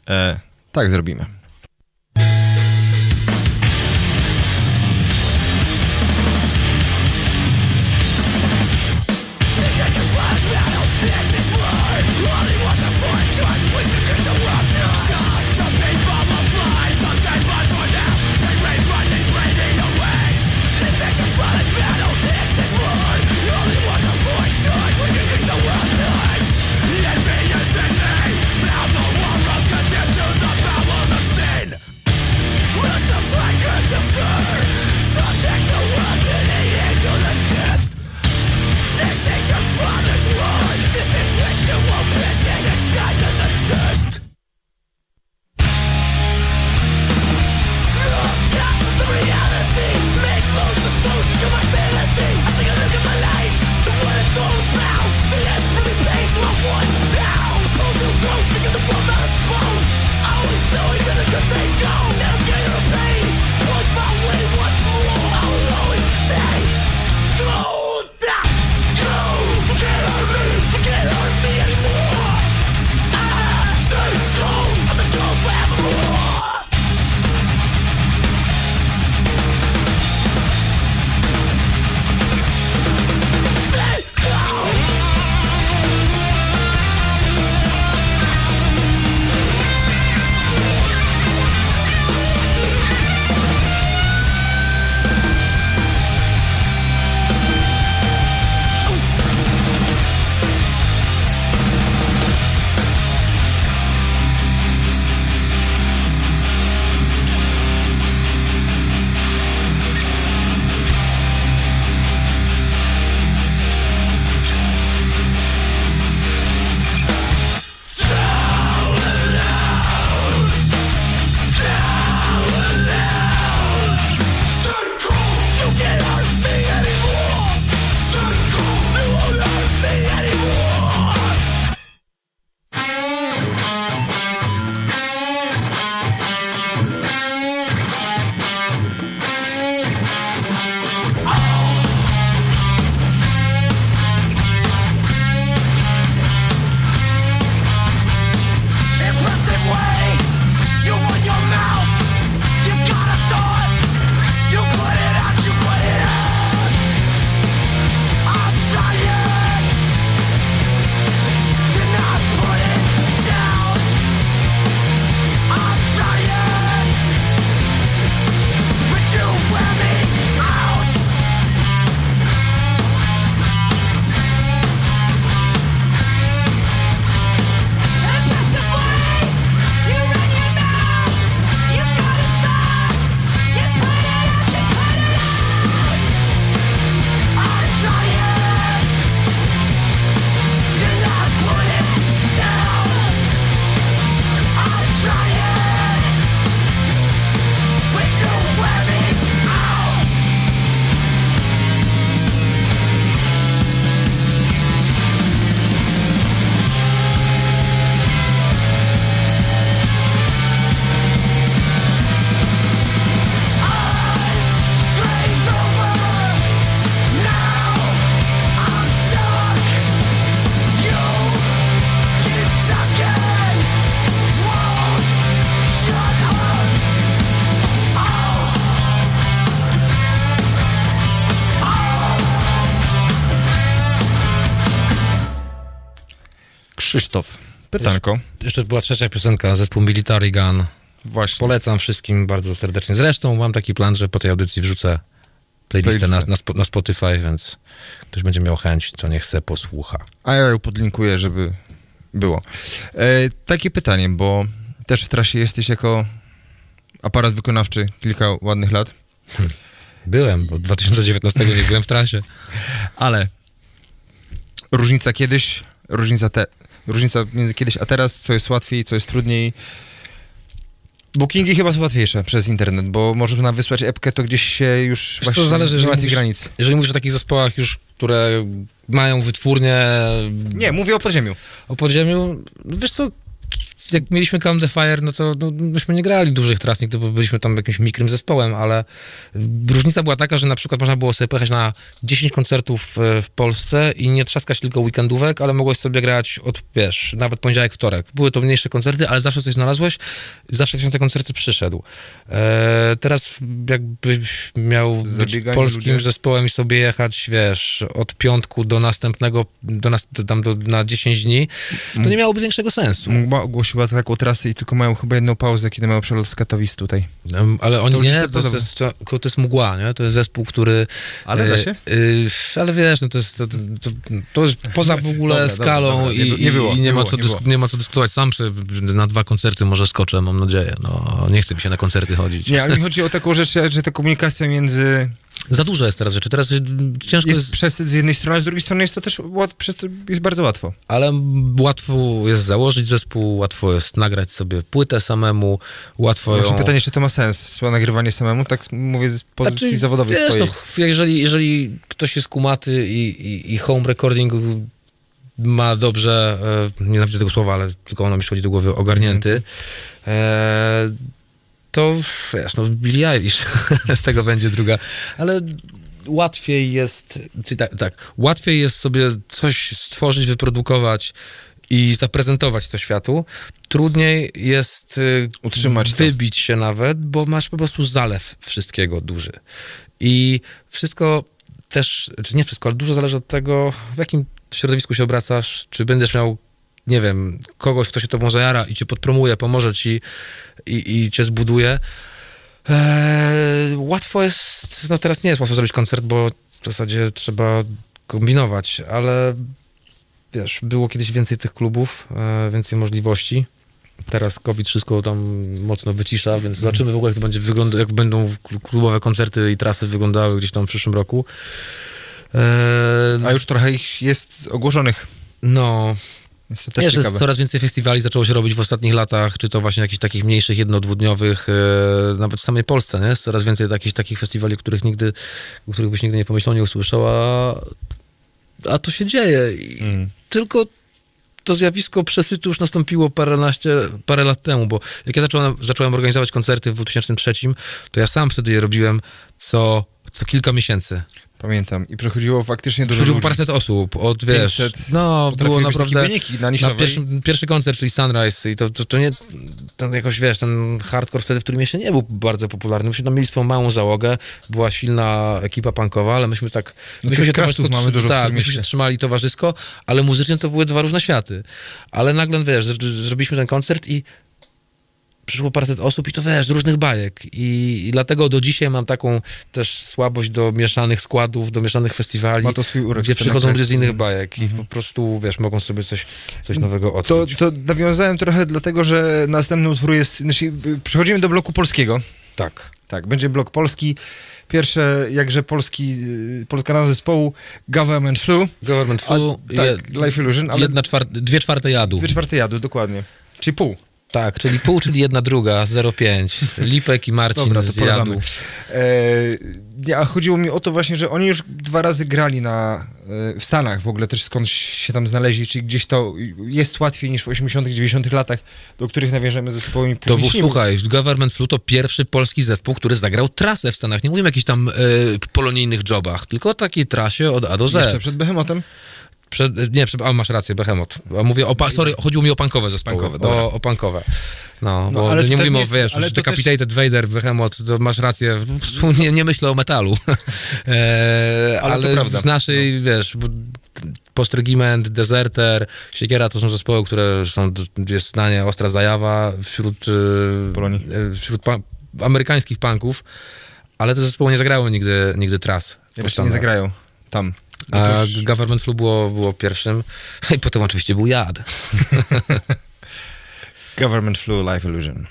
E, tak zrobimy. Krzysztof, pytanko. Jeszcze była trzecia piosenka, zespół Military Gun. Właśnie. Polecam wszystkim bardzo serdecznie. Zresztą mam taki plan, że po tej audycji wrzucę playlistę na, Playlistę. na, spo- na Spotify, więc ktoś będzie miał chęć, co nie chce, posłucha. A ja ją podlinkuję, żeby było. E, takie pytanie, bo też w trasie jesteś jako aparat wykonawczy kilka ładnych lat, Byłem, bo 2019 nie byłem w trasie. ale różnica kiedyś, różnica, te, różnica między kiedyś a teraz, co jest łatwiej, co jest trudniej. Bookingi chyba są łatwiejsze przez internet, bo można wysłać epkę, to gdzieś się już co, właśnie zależy, nie ma tych mówisz- granic. Jeżeli mówisz o takich zespołach już, które mają wytwórnie Nie, mówię o podziemiu. o podziemiu, wiesz co, jak mieliśmy Calm the Fire, no to no, myśmy nie grali dużych tras, nigdy, bo byliśmy tam jakimś mikrym zespołem, ale różnica była taka, że na przykład można było sobie pojechać na 10 koncertów e, w Polsce i nie trzaskać tylko weekendówek, ale mogłeś sobie grać od, wiesz, nawet poniedziałek, wtorek. Były to mniejsze koncerty, ale zawsze coś znalazłeś, zawsze ktoś na te koncerty przyszedł. E, teraz jakbyś miał być Zabiegani polskim ludzie. zespołem i sobie jechać, wiesz, od piątku do następnego, do nas, tam do, na 10 dni, to nie miałoby większego sensu. Mgła ogłosiła taką trasę i tylko mają chyba jedną pauzę, kiedy mają przelot z Katowic tutaj. Em, Ale oni To nie, to, podobne. jest, to, to jest mgła, nie? To jest zespół, który... Ale da e, się? e, ale wiesz, no to jest, to, to, to jest poza w ogóle Dobra, dobra, skalą dobra. Nie i, nie było, i, i nie, nie ma było, co nie dysk- było. nie ma co dyskutować. Sam przy, na dwa koncerty może skoczę, mam nadzieję. No, nie chce mi się na koncerty chodzić. Nie, ale mi chodzi o taką rzecz, że ta komunikacja między... Za dużo jest teraz rzeczy. Teraz y, ciężko jest, Jest przesyt z jednej strony, a z drugiej strony jest to też łat, przez to jest bardzo łatwo. ale łatwo jest założyć zespół, łatwo jest nagrać sobie płytę samemu, łatwo Właśnie ją... pytanie, czy to ma sens, nagrywanie samemu, tak mówię z pozycji Znaczy, zawodowej wiesz, swojej. No, jeżeli, jeżeli ktoś jest kumaty i, i, i home recording ma dobrze, e, nienawidzę tego słowa, ale tylko ono mi przychodzi do głowy, ogarnięty, e, to wiesz, no Billie Eilish z tego będzie druga, ale łatwiej jest, czy tak, tak, łatwiej jest sobie coś stworzyć, wyprodukować i zaprezentować to światu. Trudniej jest y, Utrzymać to. wybić się nawet, bo masz po prostu zalew wszystkiego duży. I wszystko też, czy nie wszystko, ale dużo zależy od tego, w jakim środowisku się obracasz, czy będziesz miał, nie wiem, kogoś, kto się tobą zajara i cię podpromuje, pomoże ci i, i cię zbuduje. Eee, łatwo jest, no teraz nie jest łatwo zrobić koncert, bo w zasadzie trzeba kombinować, ale wiesz, było kiedyś więcej tych klubów, e, więcej możliwości. Teraz COVID wszystko tam mocno wycisza, więc zobaczymy w ogóle, jak to będzie wyglądać, jak będą klubowe koncerty i trasy wyglądały gdzieś tam w przyszłym roku. Eee, A już trochę ich jest ogłoszonych. no, Jest to też Wiesz, ciekawe. coraz więcej festiwali zaczęło się robić w ostatnich latach, czy to właśnie jakichś takich mniejszych, jedno-dwudniowych, e, nawet w samej Polsce, nie? Jest coraz więcej takich, takich festiwali, których nigdy, o których byś nigdy nie pomyślał, nie usłyszał, a, a to się dzieje. I Mm. Tylko to zjawisko przesytu już nastąpiło paręnaście, parę lat temu, bo jak ja zacząłem, zacząłem organizować koncerty w 2003, to ja sam wtedy je robiłem co, co kilka miesięcy. Pamiętam. I przechodziło faktycznie dużo Przychodziło ludzi. paręset osób, od wiesz, 500. no było naprawdę... wyniki na Na pierwszy, pierwszy koncert, czyli Sunrise i to, to, to nie, ten jakoś, wiesz, ten hardcore wtedy w którym jeszcze nie był bardzo popularny. Myśmy tam mieli swoją małą załogę, była silna ekipa punkowa, ale myśmy tak... No myśmy Krastów towarzysko mamy dużo Tak, myśmy się trzymali towarzysko, ale muzycznie to były dwa różne światy. Ale nagle, wiesz, zrobiliśmy ten koncert i przyszło paręset osób i to wiesz, z różnych bajek. I, I dlatego do dzisiaj mam taką też słabość do mieszanych składów, do mieszanych festiwali, Ma to swój urok. gdzie przychodzą ludzie z innych bajek i po prostu, wiesz, mogą sobie coś, coś nowego To, odkryć. to nawiązałem trochę dlatego, że następny utwór jest... Znaczy, przechodzimy do bloku polskiego. Tak. Tak, będzie blok polski. Pierwsze, jakże polski, y, polska nazwa zespołu Government Flu. Government A, Flu, tak, Life Illusion, ale jedna czwart, dwie czwarte jadu. dwie czwarte jadu, dokładnie. Czyli pół. Tak, czyli pół, czyli jedna druga, 0,5. Lipek i Marcin Dobra, to z jadu. polegamy. E, a chodziło mi o to właśnie, że oni już dwa razy grali na, e, w Stanach w ogóle też skądś się tam znaleźli, czyli gdzieś to jest łatwiej niż w 80 90 latach, do których nawiążemy zespołami To był, słuchaj, Government Flu to pierwszy polski zespół, który zagrał trasę w Stanach. Nie mówimy o jakichś tam e, polonijnych jobach, tylko o takiej trasie od A do Z. Jeszcze przed Behemotem. Przed, nie, przed, a masz rację, Behemoth. A mówię o, pa, sorry, chodziło mi o punkowe zespoły. Punkowe, o, o punkowe. No, No, ale nie też mówimy o, wiesz, ale to Decapitated Vader, Behemoth, to masz rację, nie, nie myślę o metalu. e, Ale ale. No. w naszej, wiesz, bo Postregiment, Deserter, Siekiera to są zespoły, które są, jest nie ostra zajawa wśród, Polonii. e, wśród pa- amerykańskich punków, ale te zespoły nie zagrały nigdy, nigdy tras. Jeszcze nie zagrają tam. A Otóż- Government Flu było, było pierwszym i potem oczywiście był Jad. Government Flu Life Illusion.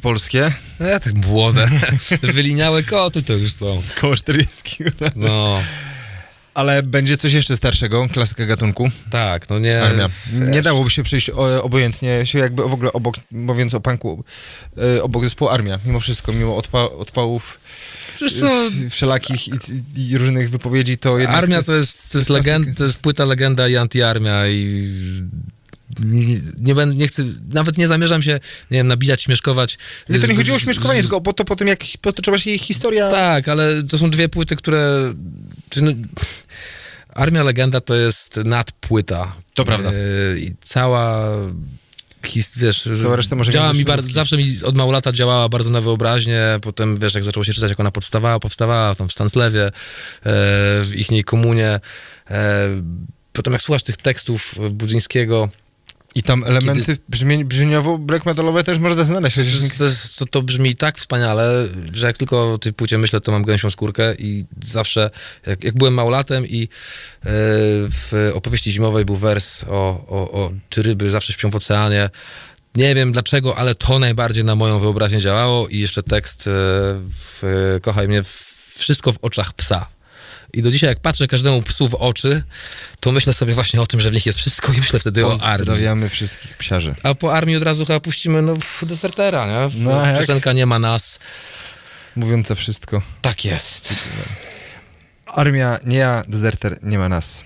Polskie. Ja tak młode, wyliniałe koty to już są. Koło 40. No, Ale będzie coś jeszcze starszego, klasyka gatunku. tak, no nie... Armia. Nie dałoby się przejść obojętnie, się jakby w ogóle obok, mówiąc o punku, e, obok zespołu Armia, mimo wszystko, mimo odpa, odpałów co, e, wszelakich i, i różnych wypowiedzi, to. Armia to jest, to jest, klasyka. legend, to jest płyta legenda i antyarmia i nie, nie, będę, nie chcę, nawet nie zamierzam się, nie wiem, nabijać, śmieszkować. Nie, to nie chodziło o śmieszkowanie, tylko po to, po tym, jak potoczyła się jej historia. Tak, ale to są dwie płyty, które... No, Armia Legenda to jest nadpłyta. To prawda. Yy, I cała... His, wiesz, działa mi bardzo, zawsze mi od mało lata działała bardzo na wyobraźnię, potem wiesz, jak zaczęło się czytać, jak ona powstawała, powstawała tam w Stanslewie, e, w ichniej komunie, e, potem jak słuchasz tych tekstów Budzyńskiego, I tam elementy brzmień, brzmieniowo black metalowe też można znaleźć. To, to, to brzmi tak wspaniale, że jak tylko o tej płycie myślę, to mam gęsią skórkę i zawsze, jak, jak byłem małolatem i e, w opowieści zimowej był wers o, o, o czy ryby zawsze śpią w oceanie. Nie wiem dlaczego, ale to najbardziej na moją wyobraźnię działało i jeszcze tekst e, w, Kochaj mnie, wszystko w oczach psa. I do dzisiaj, jak patrzę każdemu psu w oczy, to myślę sobie właśnie o tym, że w nich jest wszystko i myślę wtedy o armii. Pozdrawiamy wszystkich psiarzy. A po armii od razu chyba puścimy no, w desertera, nie? No? Piosenka Nie ma nas. Mówiące wszystko. Tak jest. Armia, nie ja, deserter, nie ma nas.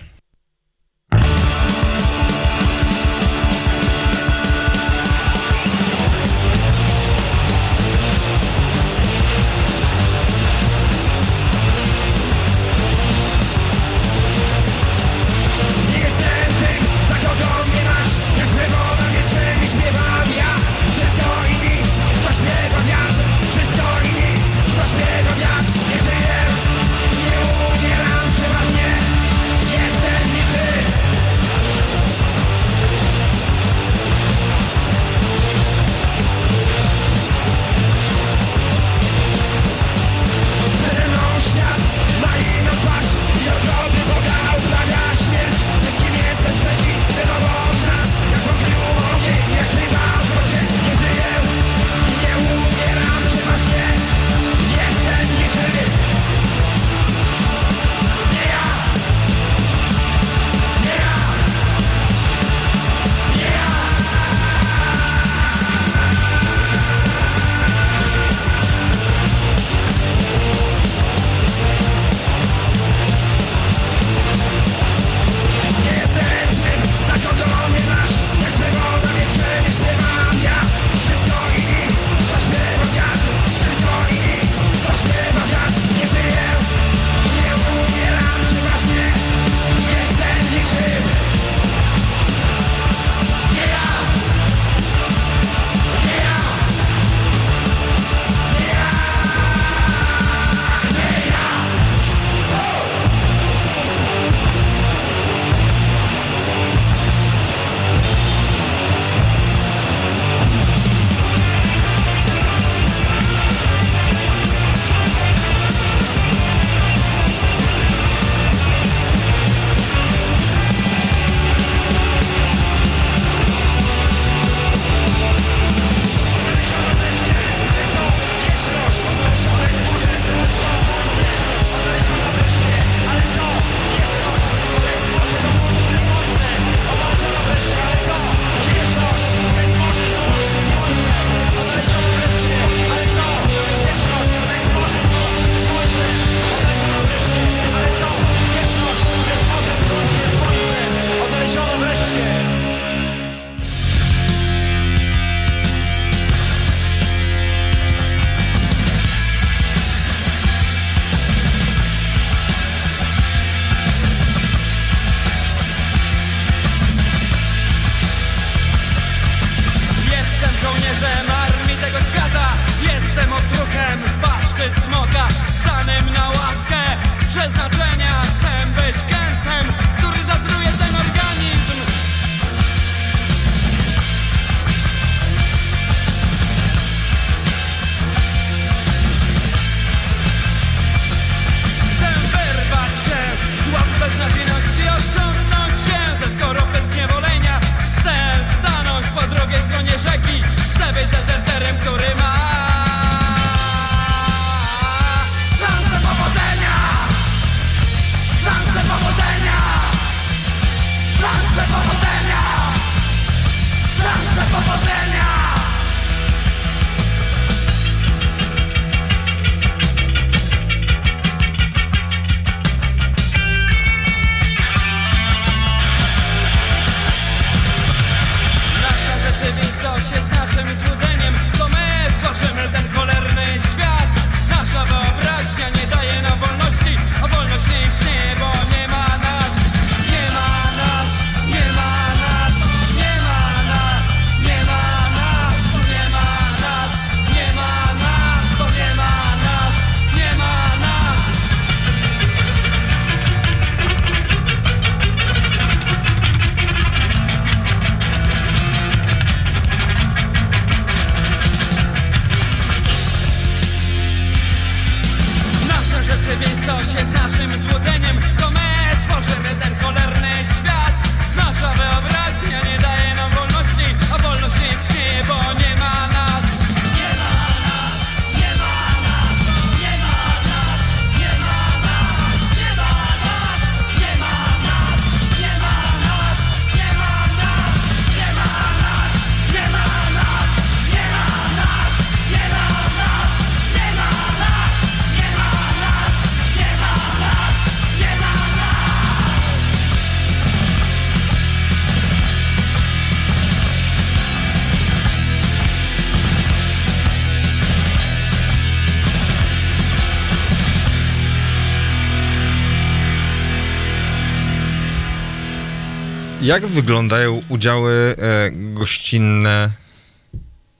Jak wyglądają udziały e, gościnne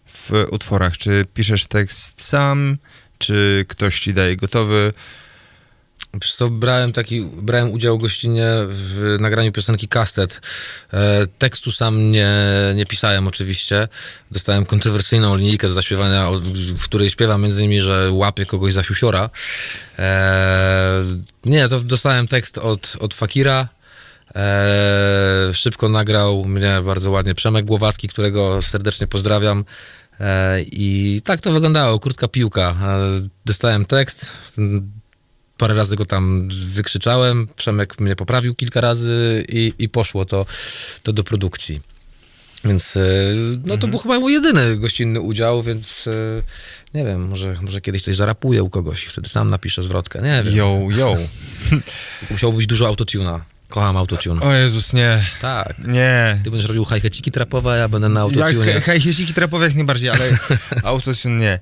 w utworach? Czy piszesz tekst sam, czy ktoś ci daje gotowy? Wiesz co, brałem, taki, brałem udział gościnnie w nagraniu piosenki Kastet. E, tekstu sam nie, nie pisałem oczywiście. Dostałem kontrowersyjną linijkę z zaśpiewania, w której śpiewam między innymi, że łapię kogoś za siusiora. E, nie, to dostałem tekst od, od Fakira. E, szybko nagrał mnie bardzo ładnie Przemek Głowacki, którego serdecznie pozdrawiam. E, I tak to wyglądało, krótka piłka. E, dostałem tekst, parę razy go tam wykrzyczałem, Przemek mnie poprawił kilka razy i, i poszło to, to do produkcji. Więc no to był chyba mój jedyny gościnny udział, więc nie wiem, może, może kiedyś coś zarapuję u kogoś i wtedy sam napiszę zwrotkę, nie wiem. Yo, yo. Musiało być dużo autotuna. Kocham autotune. O Jezus, nie, Tak. nie. Ty będziesz robił hajkeciki trapowe, a ja będę na Jak autotune. hejsiki trapowe jak najbardziej, ale autotune nie.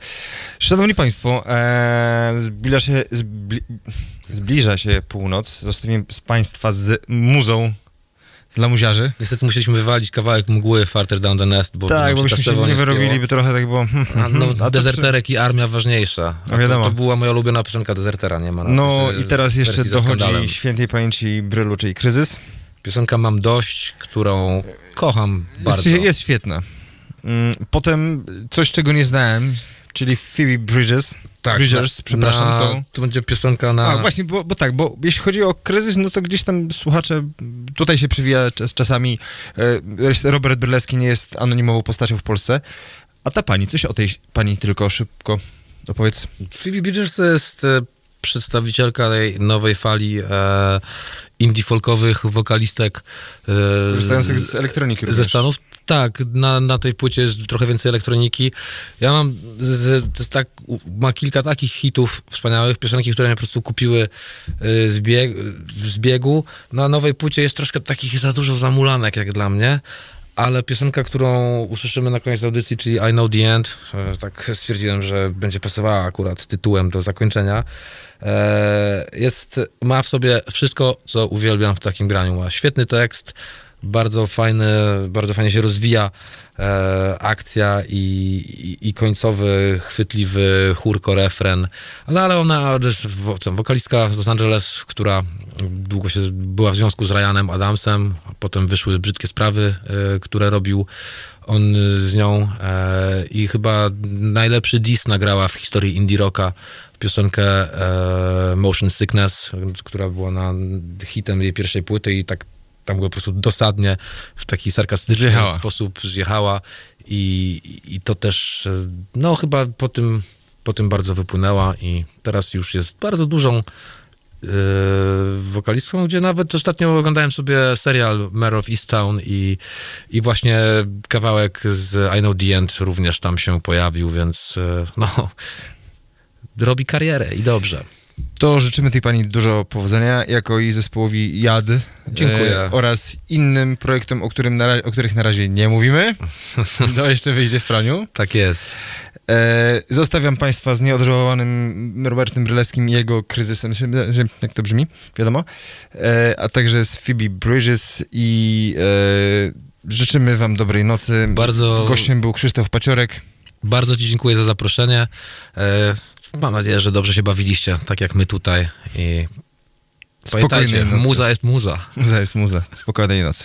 Szanowni Państwo, e, zbliża, się, zbli, zbliża się północ. Zostawiam z Państwa z muzą dla muziarzy. Niestety musieliśmy wywalić kawałek mgły Farther Down the Nest, bo tak, bo się byśmy się nie spięło. wyrobili, by trochę tak było... hmm, A, hmm, no, hmm. A to dezerterek i armia ważniejsza. No wiadomo. To, to była moja ulubiona piosenka dezertera, nie ma No i teraz jeszcze dochodzi świętej pamięci Brylu, czyli Kryzys. Piosenka Mam Dość, którą kocham bardzo. Jest, jest świetna. Mm, Potem coś, czego nie znałem, czyli Phoebe Bridges. Tak, Bridgers, na- przepraszam, na, to... to będzie piosenka na... A, właśnie, bo, bo tak, bo jeśli chodzi o kryzys, no to gdzieś tam słuchacze, tutaj się przywija czas, czasami, e, Robert Brylewski nie jest anonimową postacią w Polsce, a ta pani, coś o tej pani tylko szybko opowiedz. Phoebe Bridgers to jest e, przedstawicielka tej nowej fali e, indie folkowych wokalistek e, Korzystających z elektroniki ze również. Stanów. Tak, na, na tej płycie jest trochę więcej elektroniki. Ja mam, z, z, tak, ma kilka takich hitów wspaniałych, piosenki, które mnie po prostu kupiły y, z, bieg, z biegu. Na nowej płycie jest troszkę takich za dużo zamulanek jak dla mnie, ale piosenka, którą usłyszymy na koniec audycji, czyli I Know The End, e, tak stwierdziłem, że będzie pasowała akurat tytułem do zakończenia. E, Jest, ma w sobie wszystko, co uwielbiam w takim graniu. Ma świetny tekst, bardzo fajny, bardzo fajnie się rozwija e, akcja i, i, i końcowy, chwytliwy chórko, refren. No ale ona, wokalistka z Los Angeles, która długo się była w związku z Ryanem Adamsem, a potem wyszły brzydkie sprawy, e, które robił on z nią e, i chyba najlepszy diss nagrała w historii indie rocka piosenkę e, Motion Sickness, która była na hitem jej pierwszej płyty i tak tam go po prostu dosadnie w taki sarkastyczny Zjechała. sposób zjechała i, i to też e, no chyba po tym, po tym bardzo wypłynęła i teraz już jest bardzo dużą yy, wokalistką, gdzie nawet ostatnio oglądałem sobie serial Mare of Easttown i, i właśnie kawałek z I Know The End również tam się pojawił, więc yy, no, robi karierę i dobrze. To życzymy tej pani dużo powodzenia, jako i zespołowi JAD. Dziękuję. E, oraz innym projektom, o, którym na, o których na razie nie mówimy. To jeszcze wyjdzie w praniu. Tak jest. E, zostawiam Państwa z nieodżałowanym Robertem Brylewskim i jego kryzysem, jak to brzmi, wiadomo, e, a także z Phoebe Bridges i e, życzymy Wam dobrej nocy. Bardzo- Gościem był Krzysztof Paciorek. Bardzo Ci dziękuję za zaproszenie. Mam nadzieję, że dobrze się bawiliście, tak jak my tutaj. I pamiętajcie, muza jest muza. Muza jest muza. Spokojnej nocy.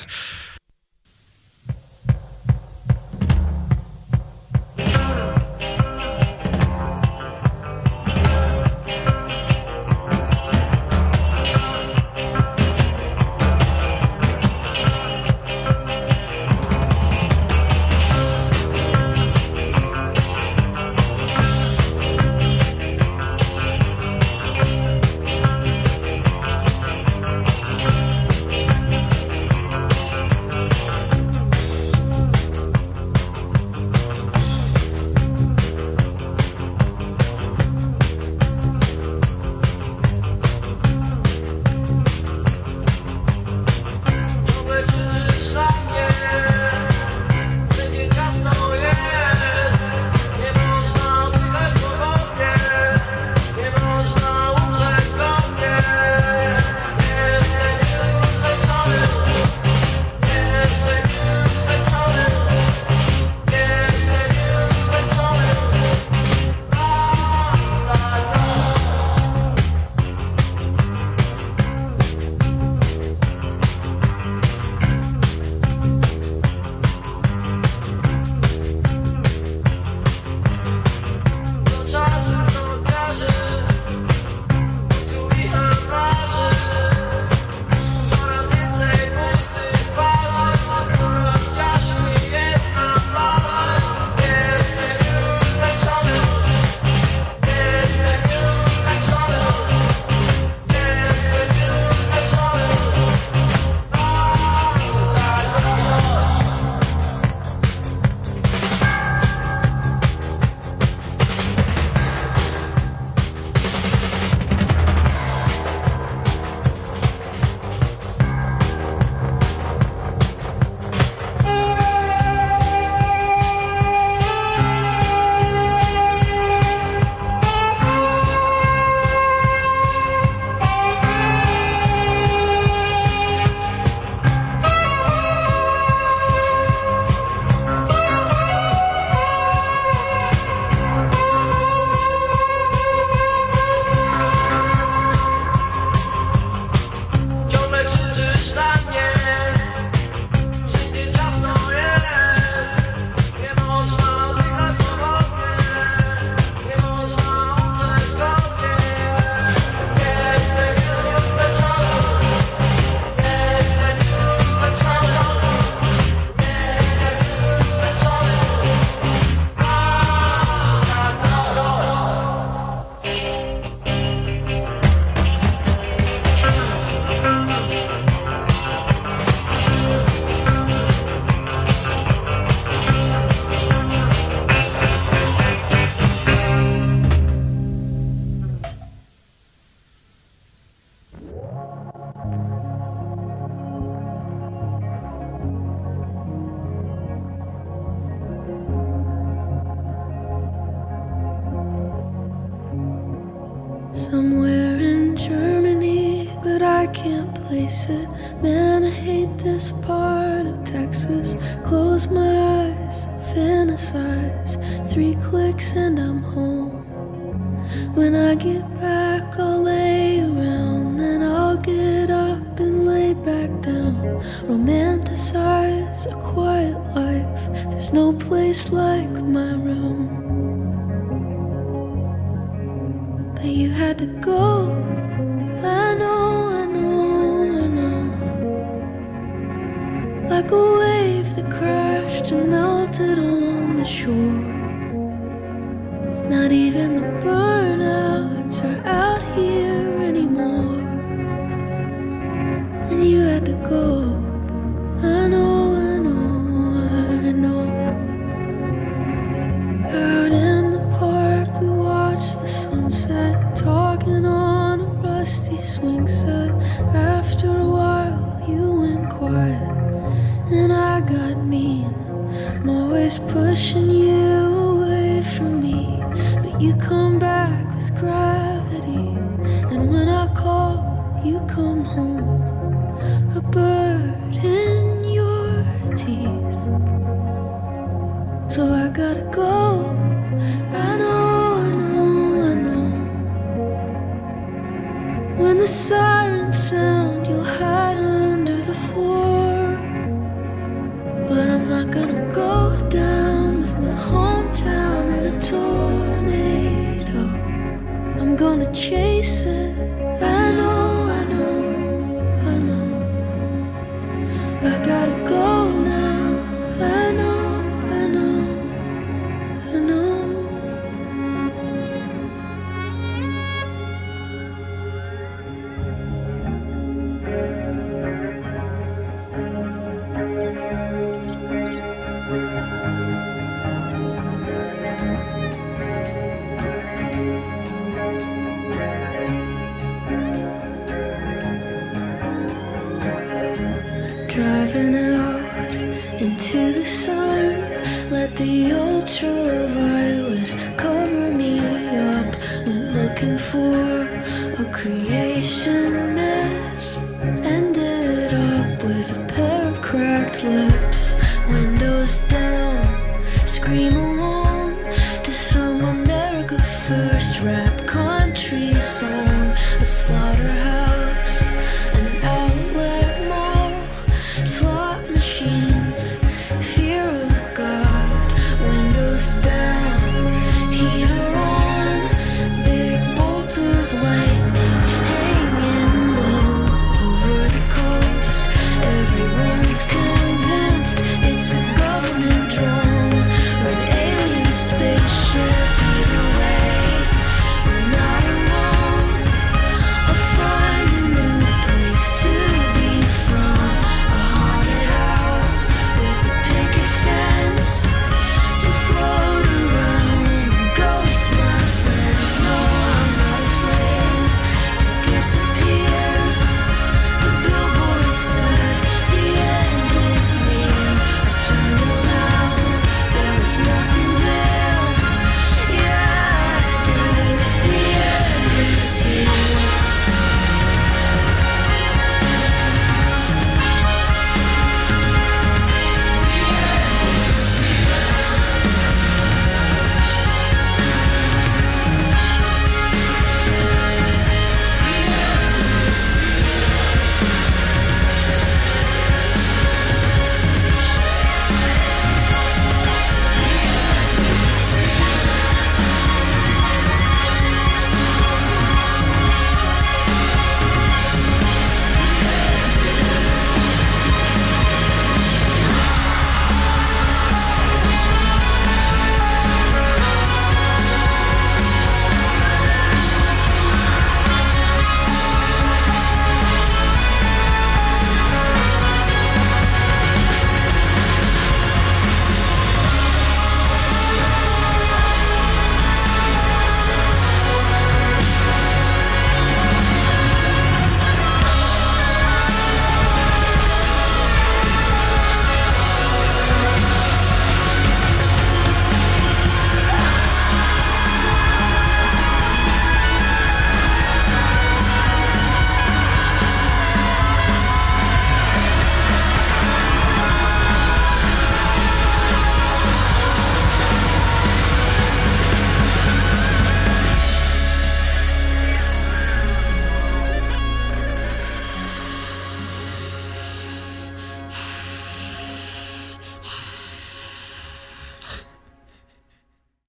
Chase it.